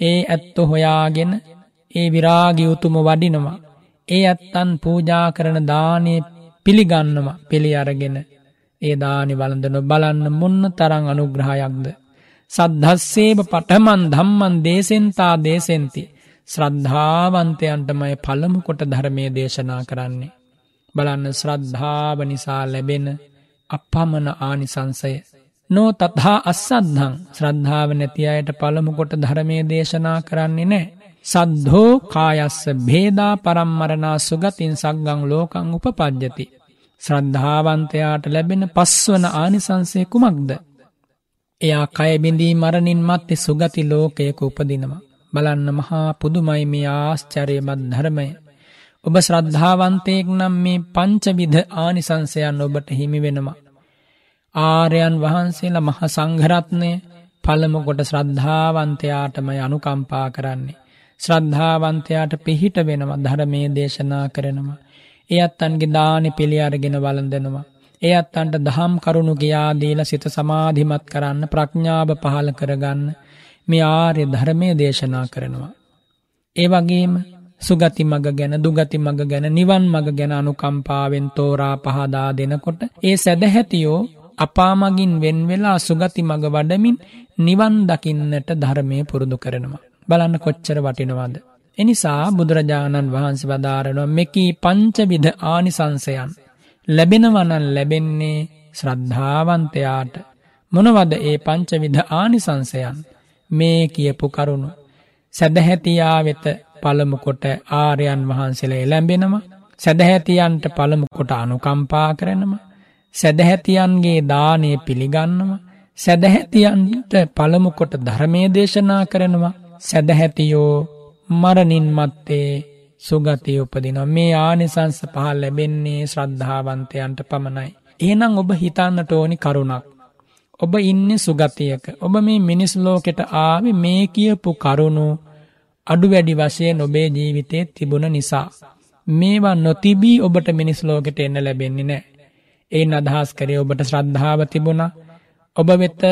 Speaker 1: ඒ ඇත්තු හොයාගෙන ඒ විරාගි උතුම වඩිනවා. ඒ ඇත්තන් පූජා කරන දානය පිළිගන්නවා පිළි අරගෙන ඒ දානි වලඳන බලන්න මුන්න තරං අනුග්‍රහයක්ද. සද්ධස්සේම පටමන් ධම්මන් දේසෙන්තා දේසෙන්ති ශ්‍රද්ධාවන්තයන්ටමයි පළමුකොට ධර්මය දේශනා කරන්නේ. බලන්න ශ්‍රද්ධාව නිසා ලැබෙන අපමණ ආනිසංසය. නෝ තත්හා අස්සද්ධං ශ්‍රද්ධාව නැති අයට පළමුකොට ධර්මය දේශනා කරන්නේ නෑ. සද්ධෝ කායස්ස භේදා පරම්මරණා සුගතින් සක්ගං ලෝකං උපපද්ජති. ශ්‍රද්ධාවන්තයාට ලැබෙන පස්වන ආනිසංසය කුමක්ද. එයා කයබිඳී මරණින් මත්තේ සුගති ලෝකයක උපදිනවා. බලන්න මහා පුදුමයි මේ ආශ්චරයමත් ධර්මය. ඔබ ශ්‍රද්ධාවන්තයෙක් නම් මේ පංචවිධ ආනිසංසයන් ඔබට හිමි වෙනවා. ආර්යන් වහන්සේලා මහ සංඝරත්නය පළමුකොට ශ්‍රද්ධාවන්තයාටමයි අනුකම්පා කරන්නේ. ශ්‍රද්ධාවන්තයාට පිහිට වෙනවා ධර්මය දේශනා කරනවා. එයත් අන්ගේ දානි පිළි අරගෙන වලඳනවා. එයත් අන්ට දහම් කරුණු ගියාදීල සිත සමාධිමත් කරන්න ප්‍රඥාව පහල කරගන්න මේ ආර්ය ධර්මය දේශනා කරනවා. ඒ වගේම සුගති මග ගැන දුගති මග ගැන නිවන් මග ගැන අනුකම්පාවෙන් තෝරා පහදා දෙනකොට ඒ සැදැහැතියෝ අපාමගින් වෙන්වෙලා සුගති මග වඩමින් නිවන් දකින්නට ධර්මය පුරුදු කරනවා. බලන්න කොච්චර වටිනවාද. එනිසා බුදුරජාණන් වහන්සේ වදාරනවා මෙකී පංචවිධ ආනිසංසයන්. ලැබෙනවනන් ලැබෙන්නේ ශ්‍රද්ධාවන්තයාට මොනවද ඒ පංචවිධ ආනිසංසයන් මේ කියපු කරුණු. සැදහැතියා වෙත පළමුකොට ආරයන් වහන්සේලා එළැඹෙනම සැදහැතියන්ට පළමුකොට අනුකම්පා කරනම සැදහැතියන්ගේ දානය පිළිගන්නම සැදහැතියන්ට පළමුකොට ධර්මය දේශනා කරනවා. සැදහැතියෝ මරණින් මත්තේ සුගතිය උපදින මේ ආනිසංස පහල් ලැබෙන්නේ ශ්‍රද්ධාවන්තයන්ට පමණයි. එහෙනම් ඔබ හිතන්නට ඕනි කරුණක්. ඔබ ඉන්න සුගතියක. ඔබ මේ මිනිස් ලෝකෙට ආවෙ මේ කියපු කරුණු අඩු වැඩි වශයෙන් ඔබේ ජීවිතයේ තිබුණ නිසා. මේවා නොතිබී ඔබට මිනිස් ලෝකෙට එන්න ලැබෙන්නේ නෑ. ඒ අදහස් කරේ ඔබට ශ්‍රද්ධාව තිබුණ. ඔබ වෙත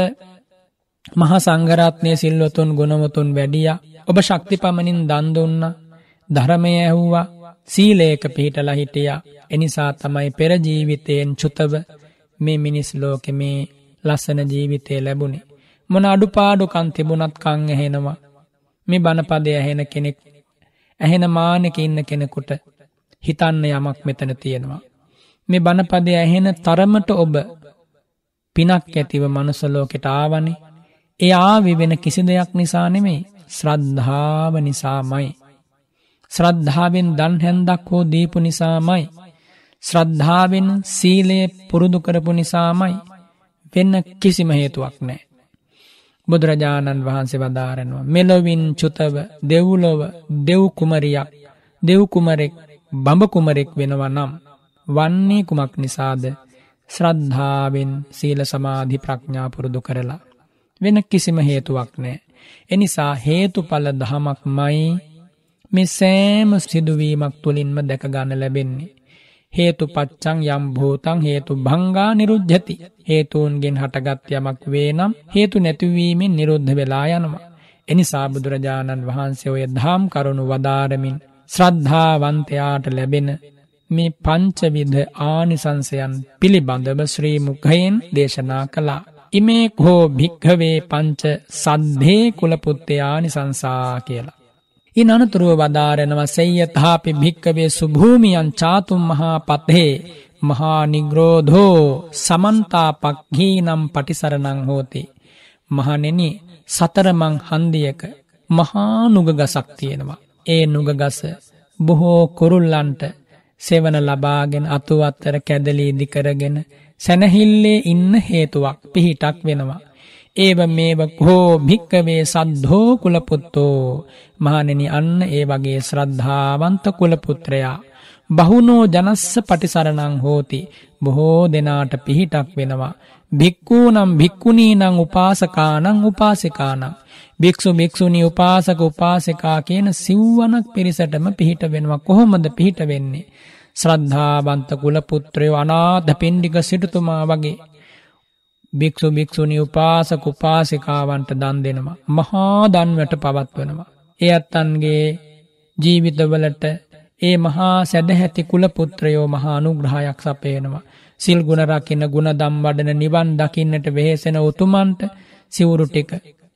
Speaker 1: මහා සංගරත්නය සිල්වතුන් ගුණවතුන් වැඩිය. ඔබ ශක්ති පමණින් දන්දුන්න ධරමය ඇහුවා. සීලේක පිහිටලා හිටිය. එනිසා තමයි පෙරජීවිතයෙන් චුතව මේ මිනිස් ලෝකෙ මේ ලස්සන ජීවිතය ලැබුණේ. මොන අඩුපාඩුකන් තිබුණත් කං ඇහෙනවා. මේ බණපදය ඇහෙන කෙනෙක් ඇහෙන මානක ඉන්න කෙනෙකුට හිතන්න යමක් මෙතන තියෙනවා. මේ බණපදය ඇහෙන තරමට ඔබ පිනක් ඇතිව මනුසලෝකෙට ආවනේ ඒ ආවි වෙන කිසි දෙයක් නිසා නෙමෙයි ශ්‍රද්ධාව නිසාමයි. ශ්‍රද්ධාවෙන් දන් හැන්දක් හෝ දීපු නිසාමයි. ශ්‍රද්ධාවෙන් සීලය පුරුදු කරපු නිසාමයි වෙන්න කිසිම හේතුවක් නෑ. බුදුරජාණන් වහන්සේ වදාරනවා. මෙලොවින් චුතව දෙව්ලොව දෙව්කුමරියක් දෙව්කුමරෙක් බඹකුමරෙක් වෙනව නම් වන්නේ කුමක් නිසාද ශ්‍රද්ධාවෙන් සීල සමාධි ප්‍රඥා පුරුදු කරලා. වෙන කිසිම හේතුවක් නෑ. එනිසා හේතුඵල දහමක් මයි මෙ සෑම සිදුවීමක් තුළින්ම දැකගන්න ලැබෙන්නේ. හේතු පච්චං යම් භූතං හේතු භංගා නිරුද්ධති. හේතුවන්ගෙන් හටගත් යමක් වේ නම් හේතු නැතිවීමෙන් නිරුද්ධ වෙලා යනවා. එනිසා බුදුරජාණන් වහන්සේ ඔය දහම් කරුණු වදාරමින් ශ්‍රද්ධාවන්තයාට ලැබෙන මේ පංචවිධ ආනිසංසයන් පිළිබඳව ශ්‍රී මුඛයෙන් දේශනා කළා. ඉමේ හෝ භික්හවේ පංච සද්ධේ කුලපුත්තයානිසංසා කියලා. ඉන් අනතුරුව වදාරෙනව සෙය්‍යතාපි භික්කවේ සුභූමියන් චාතුම් මහා පත්හේ මහා නිග්‍රෝධෝ සමන්තා පක්හී නම් පටිසරණං හෝති. මහනෙන සතරමං හන්දියක මහා නුගගසක් තියෙනවා. ඒ නුගගස බොහෝ කුරුල්ලන්ට සෙවන ලබාගෙන අතුවත්තර කැදලී දිකරගෙන සැනහිල්ලේ ඉන්න හේතුවක් පිහිටක් වෙනවා. ඒව මේව හෝ භික්කවේ සද්ධෝ කුලපුත්තෝ මහනෙනි අන්න ඒ වගේ ශ්‍රද්ධාවන්ත කුලපුත්‍රයා. බහුනෝ ජනස්ස පටිසරණං හෝති බොහෝ දෙනාට පිහිටක් වෙනවා. භික්කූ නම් භික්කුණී නං උපාසකානං උපාසිකානං. භික්‍ෂු භික්‍ෂුණි උපාසක උපාසකා කියන සිව්වනක් පිරිසටම පිහිට වෙනවා කොහොමද පිහිට වෙන්නේ. ශ්‍රද්ධාවන්ත කුලපුත්‍රයෝ අනාධ පින්ඩික සිටතුමා වගේ. භික්‍ෂු භික්‍ෂුණි උපාසක උපාසිකාවන්ට දන් දෙනවා. මහා දන්වට පවත්වනවා. ඒ අත්තන්ගේ ජීවිතවලට ඒ මහා සැදහැති කුලපුත්‍රයෝ මහා අනුග්‍රහයක් සපයනවා. සිල් ගුණ රකින්න ගුණ දම් වඩන නිවන් දකින්නට වෙහෙසෙන උතුමන්ට සිවුරු ටික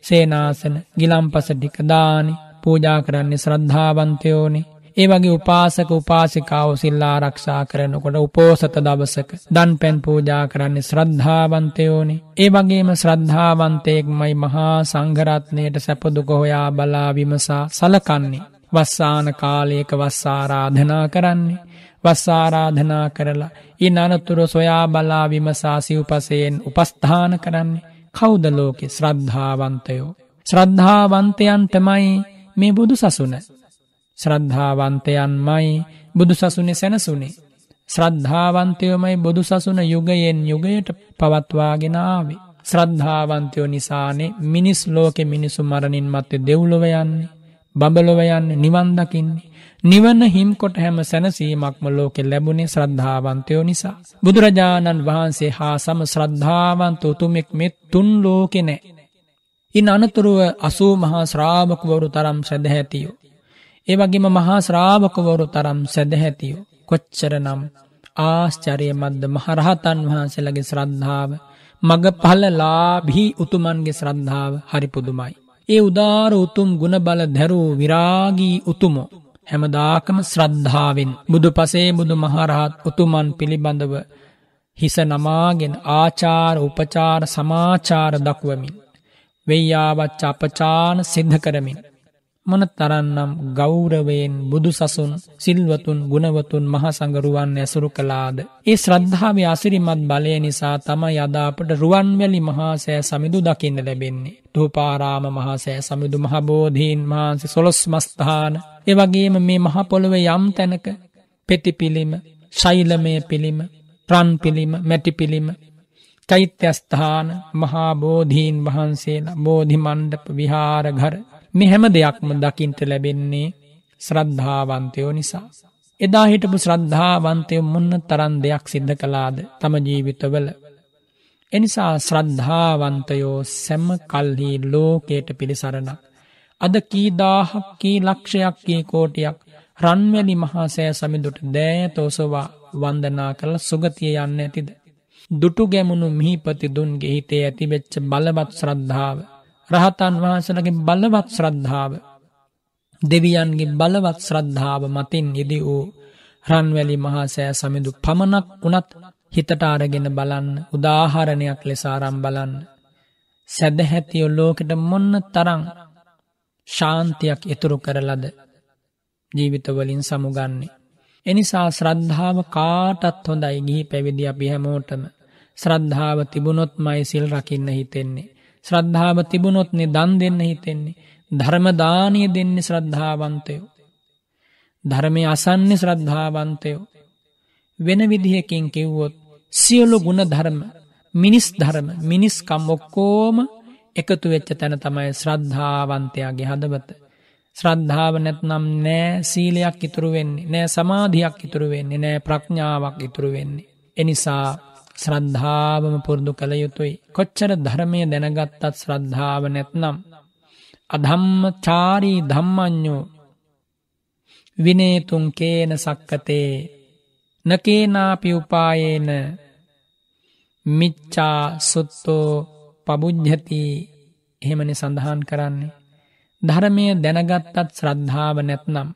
Speaker 1: සේනාසන ගිලම්පස ටික දානි පූජා කරන්නේ ශ්‍රද්ධාවන්තයෝනේ ඒ වගේ උපාසක උපාසිකාව සිල්ලා ආරක්ෂා කරනකොට උපෝසත දවසක දන් පැන් පූජා කරන්නේ ශ්‍රද්ධාවන්තයෝනේ ඒ වගේම ශ්‍රද්ධාවන්තයෙක්මයි මහා සංඝරත්නයට සැපදුක හොයා බලා විමසා සලකන්නේ වස්සාන කාලයක වස්සාරාධනා කරන්නේ වස්සාරාධනා කරලා ඉන් අනතුර සොයා බලා විමසා සිව්පසයෙන් උපස්ථාන කරන්නේ කෞද ලෝකෙ ශ්‍රද්ධාවන්තයෝ. ශ්‍රද්ධාවන්තයන්ටමයි මේ බුදු සසුන. ශ්‍රද්ධාවන්තයන්මයි බුදු සසුනෙ සැනසුනේ. ශ්‍රද්ධාවන්තයෝමයි බුදු සසුන යුගයෙන් යුගයට පවත්වාගෙනාවේ. ශ්‍රද්ධාවන්තයෝ නිසානේ මිනිස් ලෝකෙ මිනිසු මරණින් මත්තේ දෙව්ලොව යන්නේ. බඹලොව යන්න නිවන් දකින්නේ. නිවන හිම්කොට හැම සැනසීමක්ම ලෝකෙ ලැබුණේ ශ්‍රද්ධාවන්තයෝ නිසා. බුදුරජාණන් වහන්සේ හා සම ශ්‍රද්ධාවන්ත උතුමෙක් මෙත් තුන් ලෝකෙ නෑ. ඉන් අනතුරුව අසූ මහා ශ්‍රාවකවරු තරම් සැදහැතියෝ. ඒ වගේම මහා ශ්‍රාවකවරු තරම් සැදහැතියෝ. කොච්චර නම් ආශ්චරය මද්ද මහරහතන් වහන්සේලගේ ශ්‍රද්ධාව මග පහලලාභී උතුමන්ගේ ශ්‍රද්ධාව හරි පුදුමයි. ඒ උදාර උතුම් ගුණබල දැරූ විරාගී උතුමෝ හැමදාකම ශ්‍රද්ධාවෙන් බුදු පසේ බුදු මහරහත් උතුමන් පිළිබඳව හිස නමාගෙන ආචාර උපචාර සමාචාර දක්වමින් වෙയ്යාවච්ච අපචාන සිද්ධ කරමින් මොන තරන්නම් ගෞරවයෙන් බුදු සසුන් සිල්වතුන් ගුණවතුන් මහසඟරුවන් ඇසුරු කලාද. ඒ ශ්‍රද්ධාව අසිරිමත් බලය නිසා තම යදාපට රුවන්වැලි මහාසෑ සමිදු දකින්න ලැබෙන්නේ. ටූපාරාම මහාසෑ සමිදු මහබෝධීන් මහන්සේ සොළොස් මස්ථාන. එවගේම මේ මහපොළොව යම් තැනක පෙතිපිලිම ශෛලමය පිළිම ප්‍රන් පිළිම මැටි පිළිම චෛත්‍යස්ථාන මහාබෝධීන් වහන්සේලා බෝධිමණ්ඩප විහාරඝර මේ හැම දෙයක්ම දකිින්ට ලැබෙන්නේ ශ්‍රද්ධාවන්තයෝ නිසා. එදා හිටපු ශ්‍රද්ධාවන්තය මුන්න තරන් දෙයක් සිද්ධ කලාද තම ජීවිතවල. එනිසා ශ්‍රද්ධාවන්තයෝ සැම්ම කල්හි ලෝකයට පිළිසරණක්. අද කීදාහක් කී ලක්ෂයක් කී කෝටියක් රන්වැලි මහා සෑ සමිදුට දෑතෝසවා වන්දනා කළ සුගතිය යන්න ඇතිද. දුටු ගැමුණු මිහිපති දුන්ගේ හිතේ ඇතිවෙච්ච බලවත් ශ්‍රද්ධාව රහතන් වහන්සලගේ බලවත් ශ්‍රද්ධාව දෙවියන්ගේ බලවත් ශ්‍රද්ධාව මතින් ඉදි වූ රන්වැලි මහාසෑ සමිඳු පමණක් වනත් හිතට අරගෙන බලන්න උදාහරණයක් ලෙසාරම් බලන්න. සැදහැතියෝ ලෝකට මොන්න තරං ශාන්තියක් ඉතුරු කරලද ජීවිතවලින් සමුගන්නේ. එනිසා ශ්‍රද්ධාව කාටත් හොඳයි ගිහි පැවිදි අපි හැමෝටම ශ්‍රද්ධාව තිබුණොත් මයි සිල් රකින්න හිතෙන්නේ. ශ්‍රද්ධාව තිබුණොත්නේ දන් දෙන්න හිතෙන්නේ. ධර්මදානය දෙන්නේ ශ්‍රද්ධාවන්තයෝ. ධර්මය අසන්නේ ශ්‍රද්ධාවන්තයෝ. වෙන විදිහකින් කිව්වොත් සියලු ගුණ ධර්ම මිනිස් ධර්ම මිනිස්කම් ඔක්කෝම එකතු වෙච්ච තැන තමයි ශ්‍රද්ධාවන්තයාගේ හදවත. ශ්‍රද්ධාව නැත්නම් නෑ සීලයක් ඉතුරු වෙන්නේ නෑ සමාධයක් ඉතුරු වෙන්නේ නෑ ප්‍රඥාවක් ඉතුරු වෙන්නේ. එනිසා ශ්‍රද්ධාවම පුරුදු කළ යුතුයි. කොච්චර ධර්මය දැනගත්තත් ශ්‍රද්ධාව නැත්නම්. අධම්ම චාරී ධම්මඥෝ විනේතුන් කේන සක්කතේ නකේනාපි උපායේන මිච්චා සුත්තෝ පබුද්ධති එහෙමනි සඳහන් කරන්නේ. ධර්මය දැනගත්තත් ශ්‍රද්ධාව නැත්නම්.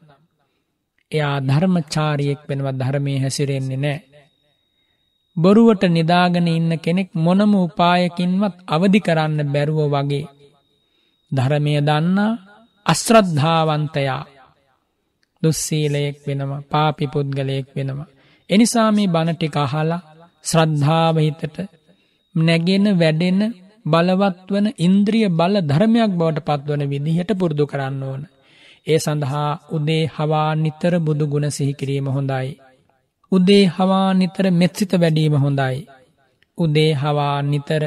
Speaker 1: එයා ධර්මචාරියෙක් වෙනවත් ධර්මය හැසිරෙන්නේ නෑ. බොරුවට නිදාගෙන ඉන්න කෙනෙක් මොනම උපායකින්වත් අවදි කරන්න බැරුව වගේ. ධරමය දන්නා අස්ත්‍රද්ධාවන්තයා දුස්සීලයෙක් වෙනවා පාපි පුද්ගලයෙක් වෙනවා. එනිසා මේ බණටික අහලා ශ්‍රද්ධාවහිතට නැගෙන වැඩෙන බලවත් වන ඉන්ද්‍රිය බල ධර්මයක් බවට පත්වන විදිහට පුරුදු කරන්න ඕන. ඒ සඳහා උදේ හවා නිතර බුදු ගුණ සිහිකිරීම හොඳයි. උදේ හවා නිතර මෙත්සිත වැඩීම හොඳයි. උදේ හවා නිතර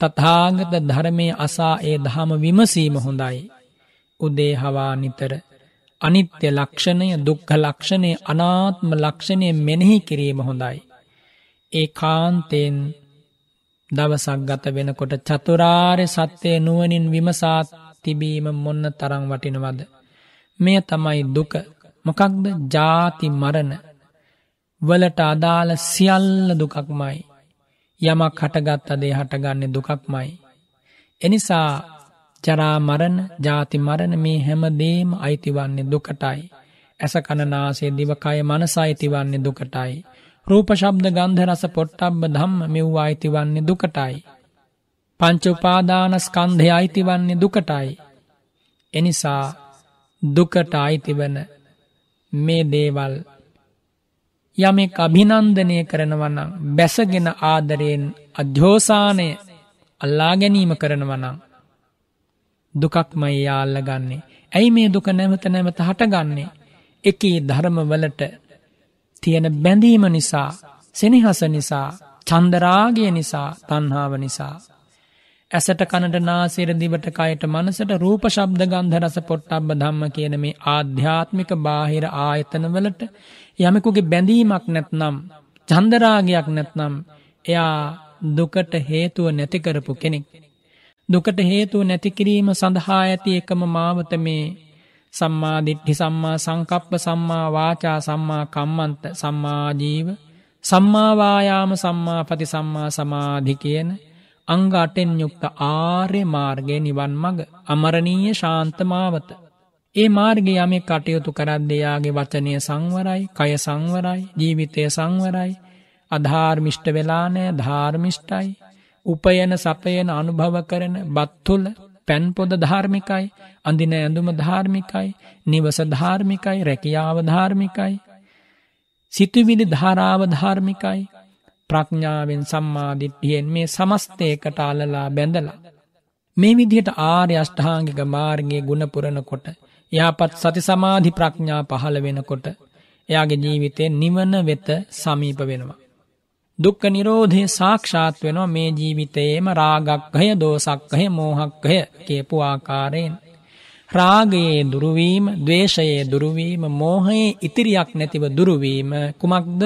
Speaker 1: තථාගත ධර්මය අසා ඒ දහම විමසීම හොඳයි. උදේ හවා නිතර අනිත්‍ය ලක්ෂණය දුක්හ ලක්ෂණය අනාත්ම ලක්ෂණය මෙනෙහි කිරීම හොඳයි. ඒ කාන්තයෙන් දවසක් ගත වෙනකොට චතුරාර්ය සත්‍යය නුවනින් විමසාත් තිබීම මොන්න තරං වටිනවද. මෙය තමයි දුක මොකක්ද ජාති මරණ වලට අදාළ සියල්ල දුකක්මයි. යමක් හටගත් අදේ හටගන්න දුකක්මයි. එනිසා ජරා මරණ ජාති මරණ මේ හැමදේම අයිතිවන්නේ දුකටයි. ඇස කණනාසේ දිවකය මනස අයිතිවන්නේ දුකටයි. රූප ශබ්ද ගන්ධ රස පොට්ටබ්බ ධම්ම මෙව්වා අයිතිවන්නේ දුකටයි. පංච උපාදානස්කන්ධය අයිතිවන්නේ දුකටයි. එනිසා දුකට අයිතිවන මේ දේවල් යමෙක් අභිනන්දනය කරනවනම් බැසගෙන ආදරයෙන් අධ්‍යෝසානය අල්ලා ගැනීම කරනවනම් දුකක්මයි යාල්ල ගන්නේ. ඇයි මේ දුක නැවත නැවත හටගන්නේ. එකී ධර්මවලට තියෙන බැඳීම නිසා සෙනහස නිසා චන්දරාගය නිසා තන්හාාව නිසා. ඇසට කනට නාසිර දිවට කයට මනසට රූප ශබ්ද ගන්ධ රස පොට්ටබ්බ ධම්ම කියන මේ ආධ්‍යාත්මික බාහිර ආයතනවලට යමකුගේ බැඳීමක් නැත්නම් චන්දරාගයක් නැත්නම් එයා දුකට හේතුව නැතිකරපු කෙනෙක්. දුකට හේතුව නැතිකිරීම සඳහා ඇති එකම මාවත මේ සම්මා දිට්ඨි සම්මා සංකප්ප සම්මා වාචා සම්මා කම්මන්ත සම්මාජීව සම්මාවායාම සම්මාපති සම්මා සමාධි කියන අංග අටෙන් යුක්ත ආර්ය මාර්ගය නිවන් මග අමරණීය ශාන්තමාවත. ඒ මාර්ග යමෙ කටයුතු කරද්දයාගේ වචනය සංවරයි කය සංවරයි ජීවිතය සංවරයි. අධාර්මිෂ්ට වෙලානෑ ධාර්මිෂ්ටයි උපයන සපයන අනුභව කරන බත්තුල පැන්පොද ධාර්මිකයි අඳින ඇඳුම ධාර්මිකයි නිවස ධාර්මිකයි රැකියාව ධාර්මිකයි. සිතුවිලි ධාරාව ධාර්මිකයි. ප්‍රඥාවෙන් සම්මාධිට්ටියෙන් මේ සමස්තයකට අලලා බැඳලා. මේ විදිහට ආර්ය අෂ්ඨාංගික මාර්ගයේ ගුණපුරණ කොට යහපත් සති සමාධි ප්‍රඥා පහළ වෙනකොට එයාගේ ජීවිතය නිවන වෙත සමීප වෙනවා. දුක්ක නිරෝධය සාක්ෂාත් වෙනවා මේ ජීවිතයේම රාගක්හය දෝසක්කහය මෝහක්කය කියපු ආකාරයෙන්. රාගයේ දුරුවීම දවේශයේ දුරුවීම මෝහයේ ඉතිරියක් නැතිව දුරුවීම කුමක්ද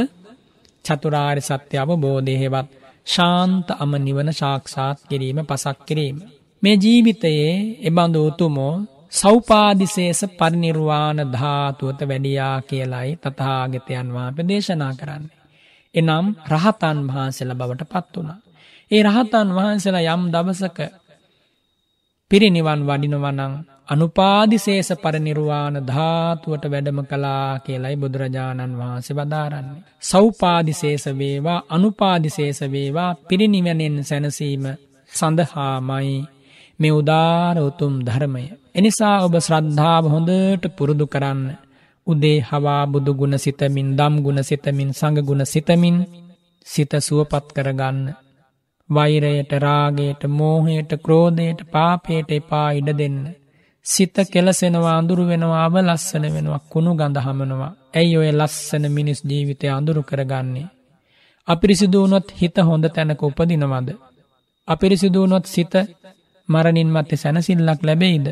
Speaker 1: චතුරාර්ය සත්‍ය අවබෝධයහෙවත් ශාන්ත අම නිවන ශාක්ෂාත් කිරීම පසක් කිරීම. මේ ජීවිතයේ එබඳු උතුමෝ සෞපාදිසේස පරිනිර්වාණ ධාතුවත වැඩියා කියලයි තතාගතයන් වාප දේශනා කරන්නේ. එනම් රහතන් වහන්සේල බවට පත් වුණා. ඒ රහතන් වහන්සේලා යම් දවසක පිරිනිවන් වඩිනවනං අනුපාදිශේෂ පරනිර්වාණ ධාතුවට වැඩම කලා කියලයි බුදුරජාණන් වහන්සේ වදාරන්නේ. සෞපාදිශේෂ වේවා අනුපාදිශේෂ වේවා පිරිනිවනෙන් සැනසීම සඳහාමයි මේ උදාර උතුම් ධර්මය. එනිසා ඔබ ශ්‍රද්ධාව හොඳට පුරුදු කරන්න. උදේ හවා බුදු ගුණ සිතමින් දම් ගුණ සිතමින් සඟගුණ සිතමින් සිත සුවපත් කරගන්න. වෛරයට රාගයට මෝහයට ක්‍රෝධයට පාපයට එපා ඉඩ දෙන්න. සිත කෙලසෙනවා අඳුරු වෙනවා අව ලස්සන වෙනවා කුණු ගඳ හමනවා. ඇයි ඔය ලස්සන මිනිස් ජීවිතය අඳුරු කරගන්නේ. අපිරිසිදුවනොත් හිත හොඳ තැනක උපදිනවද. අපිරිසිදුවනොත් සිත මරණින් මත්තේ සැනසිල්ලක් ලැබෙයිද.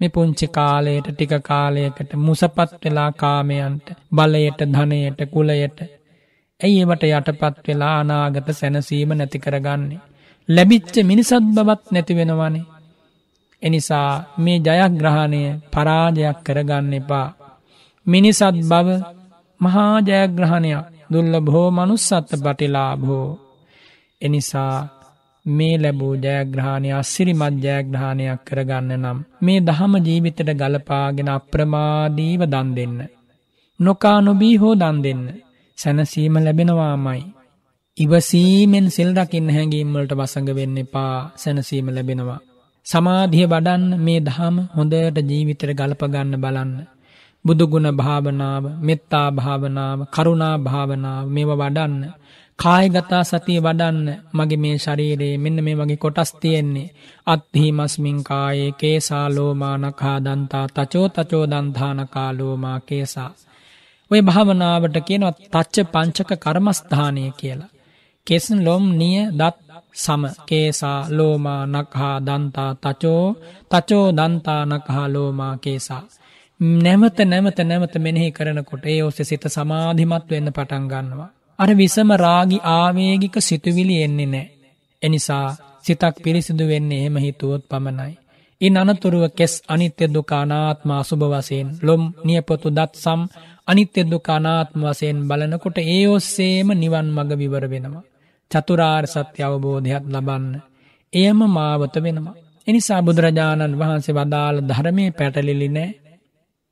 Speaker 1: මේ පුංචි කාලයට ටික කාලයකට මුසපත් වෙලා කාමයන්ට බලයට ධනයට කුලයට ඇයි ඒවට යටපත් වෙලා අනාගත සැනසීම නැති කරගන්නේ. ලැබිච්ච මිනිසත් බවත් නැතිවෙනවනේ. එනිසා මේ ජයග්‍රහණය පරාජයක් කරගන්න එපා. මිනිසත් බව මහා ජයග්‍රහණයක් දුල්ල බෝ මනුස්සත්ත පටිලා බෝ. එනිසා මේ ලැබූ ජයග්‍රහණය අස්සිරිමත් ජයග්‍රහණයක් කරගන්න නම් මේ දහම ජීවිතට ගලපාගෙන අප්‍රමාදීව දන් දෙන්න. නොකා නොබී හෝ දන් දෙන්න. සැනසීම ලැබෙනවාමයි. ඉවසීමෙන් සිල් රකින්න හැඟීම්වලට වසඟ වෙන්න එපා සැනසීම ලැබෙනවා. සමාධිය වඩන්න මේ දහම හොඳට ජීවිතර ගලපගන්න බලන්න. බුදුගුණ භාවනාව මෙත්තා භාවනාව කරුණා භාවනාව මේව වඩන්න. කායගතා සතිය වඩන්න මගේ මේ ශරීරයේ මෙන්න මේ වගේ කොටස් තියෙන්නේ. අත්හි මස්මින් කායේ කේසා ලෝමානකා දන්තා තචෝ තචෝ දන්ධානකා ලෝමා කේසා. ඔය භාවනාවට කියනවත් තච්ච පංචක කර්මස්ථානය කියලා. කෙසන් ලොම් නිය දත් සම කේසා ලෝමා නක්හා දන්තා තචෝ තචෝ දන්තා නකහා ලෝමා කේසා. නැමත නැමත නැමත මෙනෙහි කරනකොට ඒ ඔස්සේ සිත සමාධිමත් වෙන්න පටන් ගන්නවා. අර විසම රාගි ආවේගික සිතුවිලි එන්නේ නෑ. එනිසා සිතක් පිරිසිදු වෙන්නේ එහෙම හිතුවොත් පමණයි. ඉන් අනතුරුව කෙස් අනිත්‍ය දුකානාත්ම අසුභ වසයෙන් ලොම් නියපොතු දත් සම් අනිත්‍ය දුකානාත්ම වසයෙන් බලනකොට ඒ ඔස්සේම නිවන් මඟ විවර වෙනවා. චතුරාර් සත්‍ය අවබෝධයක් ලබන්න. එයම මාවත වෙනවා. එනිසා බුදුරජාණන් වහන්සේ වදාළ ධර්මය පැටලිලි නෑ.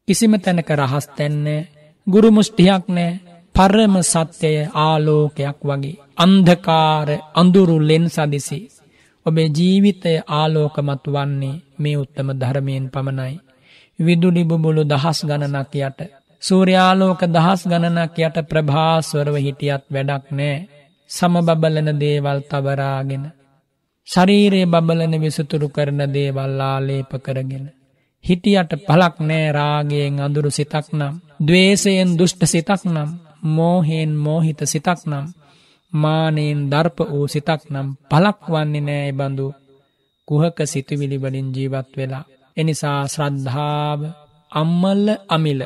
Speaker 1: කිසිම තැනක රහස් තැන්නේ ගුරු මුෂ්ටියක් නෑ පරම සත්‍යය ආලෝකයක් වගේ. අන්ධකාර අඳුරු ලෙන් සදිසි. ඔබේ ජීවිතය ආලෝකමත් වන්නේ මේ උත්තම ධර්මයෙන් පමණයි. විදුලිබුබුලු දහස් ගණනක් යට. සූර්යාලෝක දහස් ගණනක් යට ප්‍රභාස්වරව හිටියත් වැඩක් නෑ. සමබබලන දේවල් තවරාගෙන. ශරීරයේ බබලන විසුතුරු කරන දේවල් ආලේප කරගෙන. හිටියට පලක් නෑ රාගයෙන් අඳුරු සිතක් නම්. දවේශයෙන් දුෂ්ට සිතක් නම් මෝහෙන් මෝහිත සිතක් නම්. මානයෙන් දර්ප වූ සිතක් නම් පලක් වන්නේ නෑ බඳු කුහක සිතුවිලිවලින් ජීවත් වෙලා. එනිසා ශ්‍රද්ධාව අම්මල්ල අමිල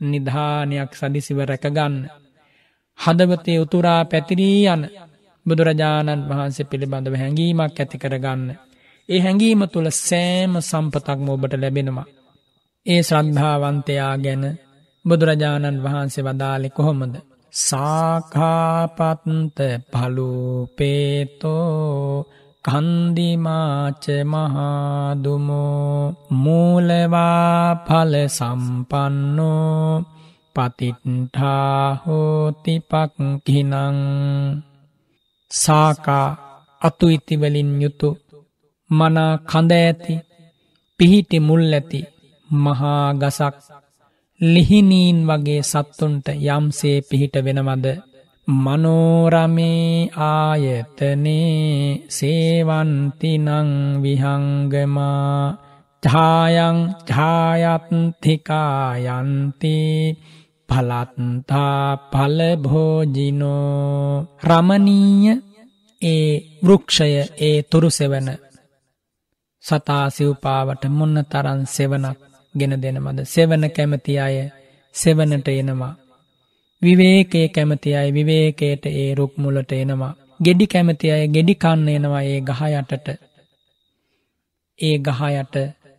Speaker 1: නිධානයක් සදිසිව රැකගන්න. හදවතේ උතුරා පැතිරී යන බුදුරජාණන් වහන්සේ පිළිබඳව හැඟීමක් ඇති කරගන්න. ඒ හැඟීම තුළ සෑම සම්පතක්ම ඔබට ලැබෙනවා. ඒ ශ්‍රද්ධාවන්තයා ගැන බුදුරජාණන් වහන්සේ වදාලෙ කොහොමද. සාකාපත්ත පලුපේතෝ කන්දිමාච මහාදුමෝ මූලවා පල සම්පන්නෝ පතිට්ඨාහෝතිපක්කිනං සාකා අතු ඉතිවලින් යුතු මනා කඳ ඇති පිහිටි මුල් ඇති මහා ගසක් ලිහිනීන් වගේ සත්තුන්ට යම්සේ පිහිට වෙනවද? මනෝරමේ ආයතනේ සේවන්තිනං විහංගමා ඡායං ඡායත්තිකායන්ති පලත්තා පලභෝජිනෝ රමණීය ඒ වෘක්ෂය ඒ තුරු සෙවන සතා සිව්පාවට මොන්න තරන් සෙවනක් ගෙන දෙනමද සෙවන කැමති අය සෙවනට එනවා. විවේකේ කැමති අය විවේකයට ඒ රුක්මුලට එනවා. ගෙඩි කැමති අය ගෙඩි කන්න එනවා ඒ ගහයටට ඒ ගහයට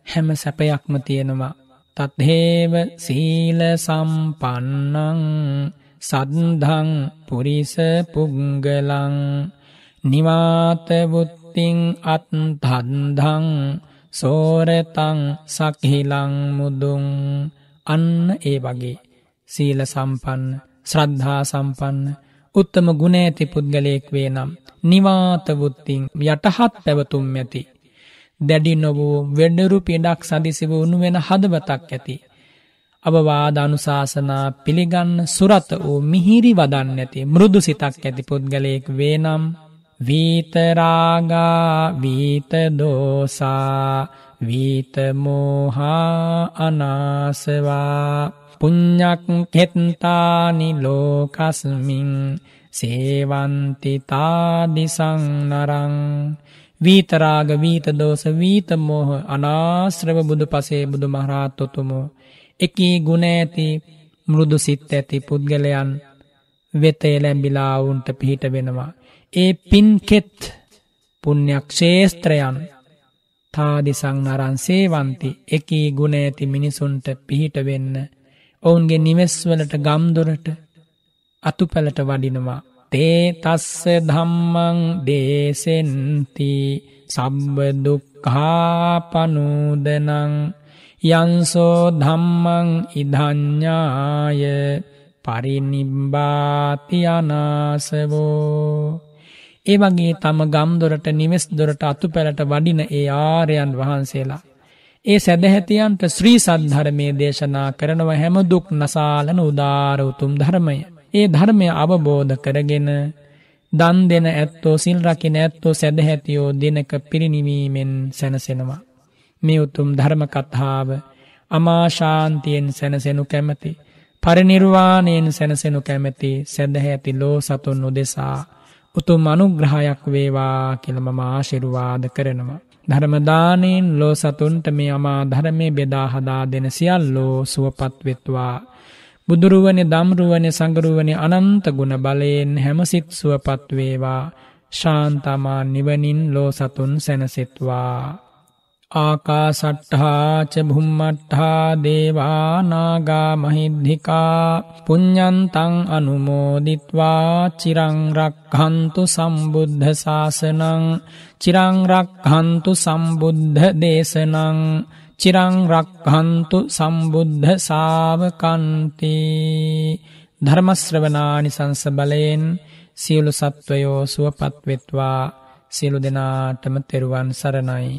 Speaker 1: හැම සැපයක්ම තියෙනවා. තත්හේව සීල සම්පන්නං සද්ධං පුරිස පුංගලං නිවාතවුත්තිං අත්හන්දං සෝරතං සක්හිලං මුදුන් අන්න ඒ වගේ සීල සම්පන්න ශ්‍රද්ධා සම්පන්න උත්තම ගුණඇති පුද්ගලයෙක් වේ නම් නිවාතවුත්තිං යටහත් පැවතුම් ඇති දැඩි නොවූ වෙඩරු පිඩක් සදිසිව උනුවෙන හදවතක් ඇති. අවවාද අනුශාසනා පිළිගන්න සුරත වූ මිහිරි වදන්න ඇති මෘදු සිතක් ඇති පුද්ගලයෙක් වේනම් වීතරාගා වීතදෝසා වීතමෝහා අනාසවා පුං්ඥක් කෙත්තානි ලෝකස්මින් සේවන්තිතාදිසං නරං වීතරාග වීතදෝස වීතමෝහ අනාශ්‍රව බුදු පසේ බුදු මහරාත්තොතුමෝ එකී ගුණඇති මෘදු සිත් ඇති පුද්ගලයන් වෙතේ ලැම්බිලාවුන්ට පිහිට වෙනවා. ඒ පින්කෙත් පුුණ්ඥක් ශේස්ත්‍රයන් තාදිසං අරන්සේ වන්ති එකී ගුණ ඇති මිනිසුන්ට පිහිට වෙන්න. ඔවුන්ගේ නිවෙස්වලට ගම්දොරට අතුපැලට වඩිනවා. තේ තස්ස ධම්මං දේසෙන්ති. සබ්බදුක්ඛාපනූදනං යන්සෝ ධම්මං ඉධඤ්ඤාය පරිනිබ්බාති අනාසවෝ. ඒ වගේ තම ගම්දොරට නිවෙස් දොරට අතු පැලට වඩින ඒ ආරයන් වහන්සේලා. ඒ සැදැහැතියන්ට ශ්‍රී සද්ධරමය දේශනා කරනව හැමදුක් නසාලන උදාර උතුම් ධර්මය. ඒ ධර්මය අවබෝධ කරගෙන දන් දෙන ඇත්තෝ සිල් රකින ඇත්තෝ සැදැහැතියෝ දෙනක පිරිනිවීමෙන් සැනසෙනවා. මේ උතුම් ධර්ම කතාව අමාශාන්තියෙන් සැනසෙනු කැමති. පරිනිර්වාණයෙන් සැනසෙනු කැමැති සැදහැ ඇති ලෝ සතුන් උදෙසා උතුම් අනුග්‍රහයක් වේවා කියලමම ආශිරුවාද කරනවා. ධර්මදානයෙන් ලෝ සතුන්ට මේ අමා ධර්මය බෙදාහදා දෙන සියල්ලෝ සුවපත්වෙත්වා. බුදුරුවන දම්රුවන සඟරුවන අනන්ත ගුණ බලයෙන් හැමසිත් සුවපත්වේවා ශාන්තමා නිවනින් ලෝ සතුන් සැනසෙත්වා. ආකාසට්ඨාච භුම්මට්ඨා දේවානාගා මහිද්దికා පුඤ්ඤන්තං අනුමෝදිත්වා චිරං රක්ඛන්තු සම්බුද්ධ ශාසනං චිරං රක්ඛන්තු සම්බුද්ධ දේශනං චිරං රක්ඛන්තු සම්බුද්ධ ශාවකන්ති ධර්ම ශ්‍රවණානිසංස බලයෙන් සියලු සත්වයෝ සුවපත් වෙත්වා සියලු දෙනාටම තෙරුවන් සරණයි